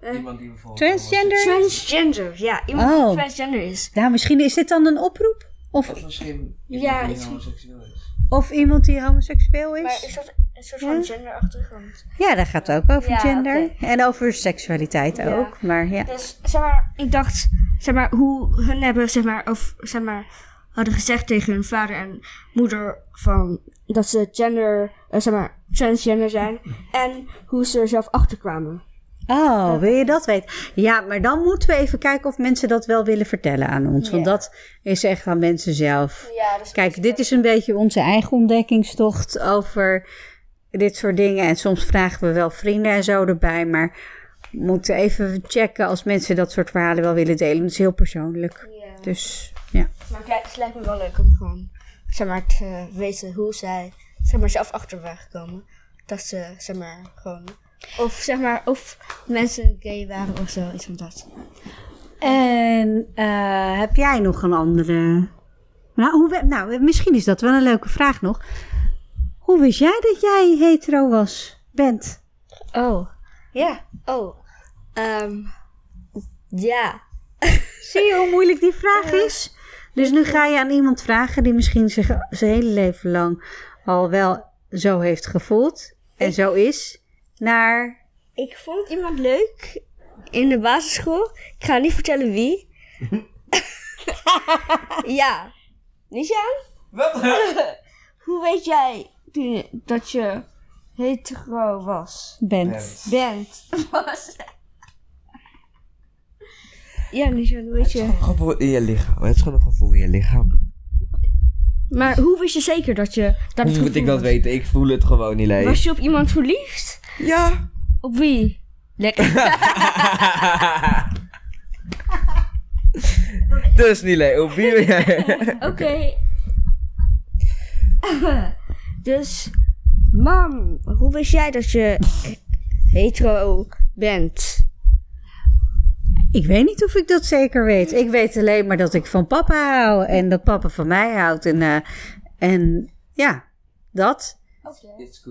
Eh, Iemand die bijvoorbeeld... Transgender? transgender, ja, iemand Oh. die transgender is. Nou, misschien is dit dan een oproep? Of, Of misschien Ja, iemand die iets- homoseksueel is. of iemand die homoseksueel is? Maar is dat een soort van Ja? genderachtig? Want... Ja, dat gaat ook over Ja, gender. En over seksualiteit Ja. ook. Maar ja. Dus, zeg maar, ik dacht, zeg maar, hoe hun hebben, zeg maar, of, zeg maar, hadden gezegd tegen hun vader en moeder van, dat ze gender, eh, zeg maar, transgender zijn. En hoe ze er zelf achter kwamen. Oh, wil je dat weten? Ja, maar dan moeten we even kijken of mensen dat wel willen vertellen aan ons. Want dat is echt aan mensen zelf. Ja, Kijk, dit is een beetje onze eigen ontdekkingstocht over dit soort dingen. En soms vragen we wel vrienden en zo erbij. Maar we moeten even checken als mensen dat soort verhalen wel willen delen. Het is heel persoonlijk. Ja. Dus ja. Maar het lijkt, het lijkt me wel leuk om gewoon, zeg maar, te weten hoe zij, zeg maar, zelf achter waren gekomen. Dat ze, zeg maar, gewoon, of zeg maar, of mensen gay waren of zo, iets van dat. En eh, heb jij nog een andere... Nou, hoe, nou, misschien is dat wel een leuke vraag nog. Hoe wist jij dat jij hetero was? Bent? Oh, Ja. oh, ehm, ja. Zie je hoe moeilijk die vraag is? Dus nu ga je aan iemand vragen die misschien zich zijn hele leven lang al wel zo heeft gevoeld en zo is, naar... Ik vond iemand leuk in de basisschool. Ik ga niet vertellen wie. ja. Nishan? Wat? Hoe weet jij toen, dat je hetero was? Bent. Bent. Was. ja, Nishan, hoe weet je? Een gevoel in je lichaam. Het is gewoon een gevoel in je lichaam. Maar hoe wist je zeker dat je dat het Hoe moet ik dat was? weten? Ik voel het gewoon niet, Lee. Was je op iemand verliefd? Ja. Op wie? Lekker. dus Nile, op wie ben jij? Oké. dus, mam, hoe wist jij dat je hetero bent? Ik weet niet of ik dat zeker weet. Ik weet alleen maar dat ik van papa hou en dat papa van mij houdt. En, eh, en ja, dat.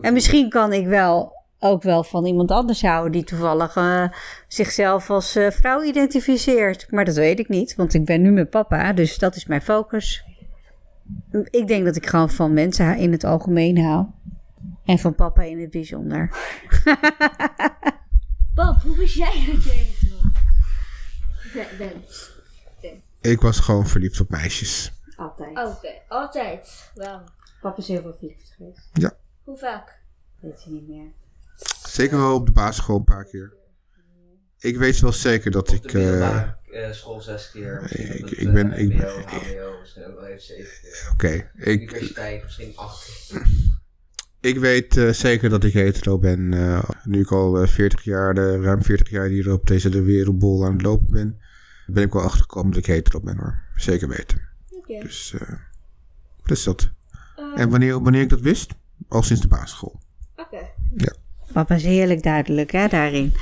En misschien kan ik wel ook wel van iemand anders houden die toevallig eh, zichzelf als eh, vrouw identificeert. Maar dat weet ik niet, want ik ben nu met papa, dus dat is mijn focus. Ik denk dat ik gewoon van mensen in het algemeen hou. En van papa in het bijzonder. Bob, hoe wist jij dat be- bent? Ik was gewoon verliefd op meisjes. Altijd. Oké, altijd. Wel. Papa is heel veel verliefd geweest. Ja, Hoe vaak? Weet je niet meer. Zeker wel op de basisschool een paar keer. Ik weet wel zeker dat ik... eh, school zes keer. ik- op ik het, ben- eh, ik ben- HBO, misschien ook wel even zeven keer. Oké, ik, Universiteit misschien acht. ik weet eh, zeker dat ik hetero ben. eh, nu ik al eh, 40 jaar, de, ruim 40 jaar hier op deze de wereldbol aan het lopen ben, ben ik wel achtergekomen dat ik hetero ben hoor. Zeker weten. Oké. Dus, eh dus dat. En wanneer, wanneer ik dat wist? Al sinds de basisschool. Oké. Papa is heerlijk duidelijk hè, daarin.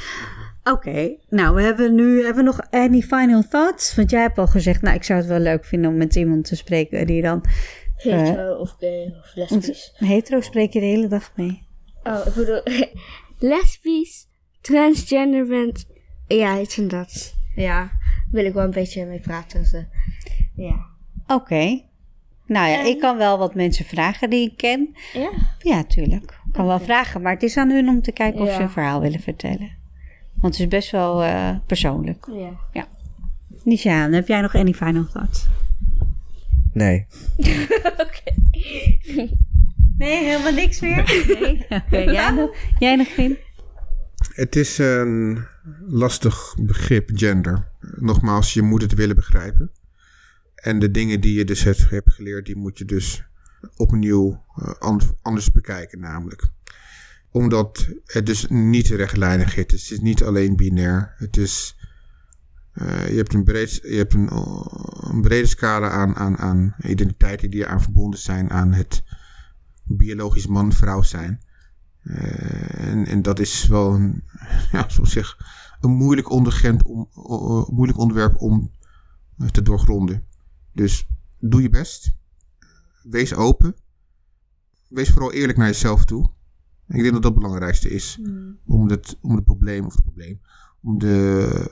Oké, nou we hebben nu hebben we nog any final thoughts? Want jij hebt al gezegd, nou ik zou het wel leuk vinden om met iemand te spreken die dan... Hetero of gay of lesbisch. Hetero spreek je de hele dag mee. Oh, ik bedoel, lesbisch, transgender bent. Ja, iets van dat. Ja, wil ik wel een beetje mee praten. Dus, eh, ja. Oké. Nou ja, ik kan wel wat mensen vragen die ik ken. Ja? Ja, tuurlijk. Ik kan wel vragen, maar het is aan hun om te kijken of Ja. ze een verhaal willen vertellen. Want het is best wel eh, persoonlijk. Ja. Nishaan, heb jij nog any final thoughts? Nee. Nee, helemaal niks meer? Nee. Oké, jij, nog, jij nog geen? Het is een lastig begrip, gender. Nogmaals, je moet het willen begrijpen. En de dingen die je dus hebt geleerd, die moet je dus opnieuw eh, an- anders bekijken namelijk. Omdat het dus niet rechtlijnig is. Het is niet alleen binair. Het is je hebt, een, breed, je hebt een, een brede scala aan, aan, aan identiteiten die aan verbonden zijn aan het biologisch man-vrouw zijn. en, en dat is wel een, ja, zoals zeg, een moeilijk, om, moeilijk onderwerp om te doorgronden. Dus doe je best. Wees open. Wees vooral eerlijk naar jezelf toe. Ik denk dat dat het belangrijkste is. Hmm. Om, het, om het probleem, of het probleem, om, de,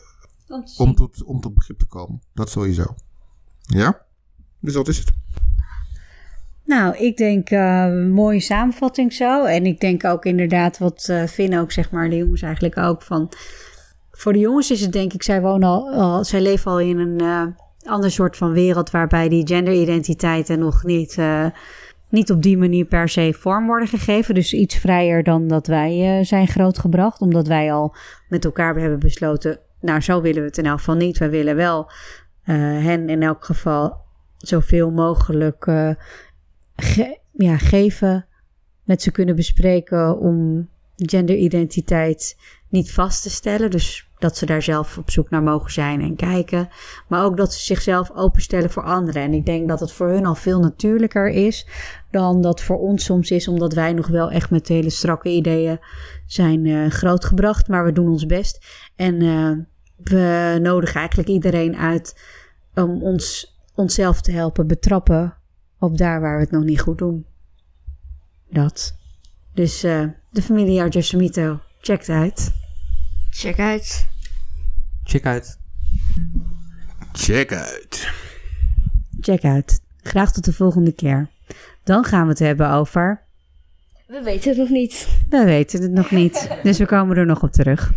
om, tot, om tot begrip te komen. Dat sowieso. Ja? Dus dat is het. Nou, ik denk uh, mooie samenvatting zo. En ik denk ook inderdaad wat uh, Finn ook, zeg maar, de jongens eigenlijk ook van... Voor de jongens is het denk ik, zij wonen al, al zij leven al in een uh, ander soort van wereld... waarbij die genderidentiteiten nog niet niet op die manier per se vorm worden gegeven. Dus iets vrijer dan dat wij uh, zijn grootgebracht. Omdat wij al met elkaar hebben besloten, nou zo willen we het in elk geval niet. Wij willen wel uh, hen in elk geval zoveel mogelijk ge ja, geven. Met ze kunnen bespreken om genderidentiteit niet vast te stellen. Dus dat ze daar zelf op zoek naar mogen zijn en kijken. Maar ook dat ze zichzelf openstellen voor anderen. En ik denk dat het voor hun al veel natuurlijker is dan dat voor ons soms is, omdat wij nog wel echt met hele strakke ideeën zijn uh, grootgebracht. Maar we doen ons best. En uh, we nodigen eigenlijk iedereen uit om ons, onszelf te helpen betrappen op daar waar we het nog niet goed doen. Dat. Dus uh, de familie Argessamito, check uit. Check uit. Check uit. Check uit. Check uit. Graag tot de volgende keer. Dan gaan we het hebben over. We weten het nog niet. We weten het nog niet. Dus we komen er nog op terug.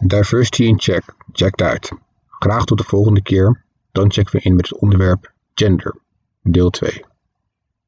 Diversity in check. Checked uit. Graag tot de volgende keer. Dan checken we in met het onderwerp gender. Deel 2.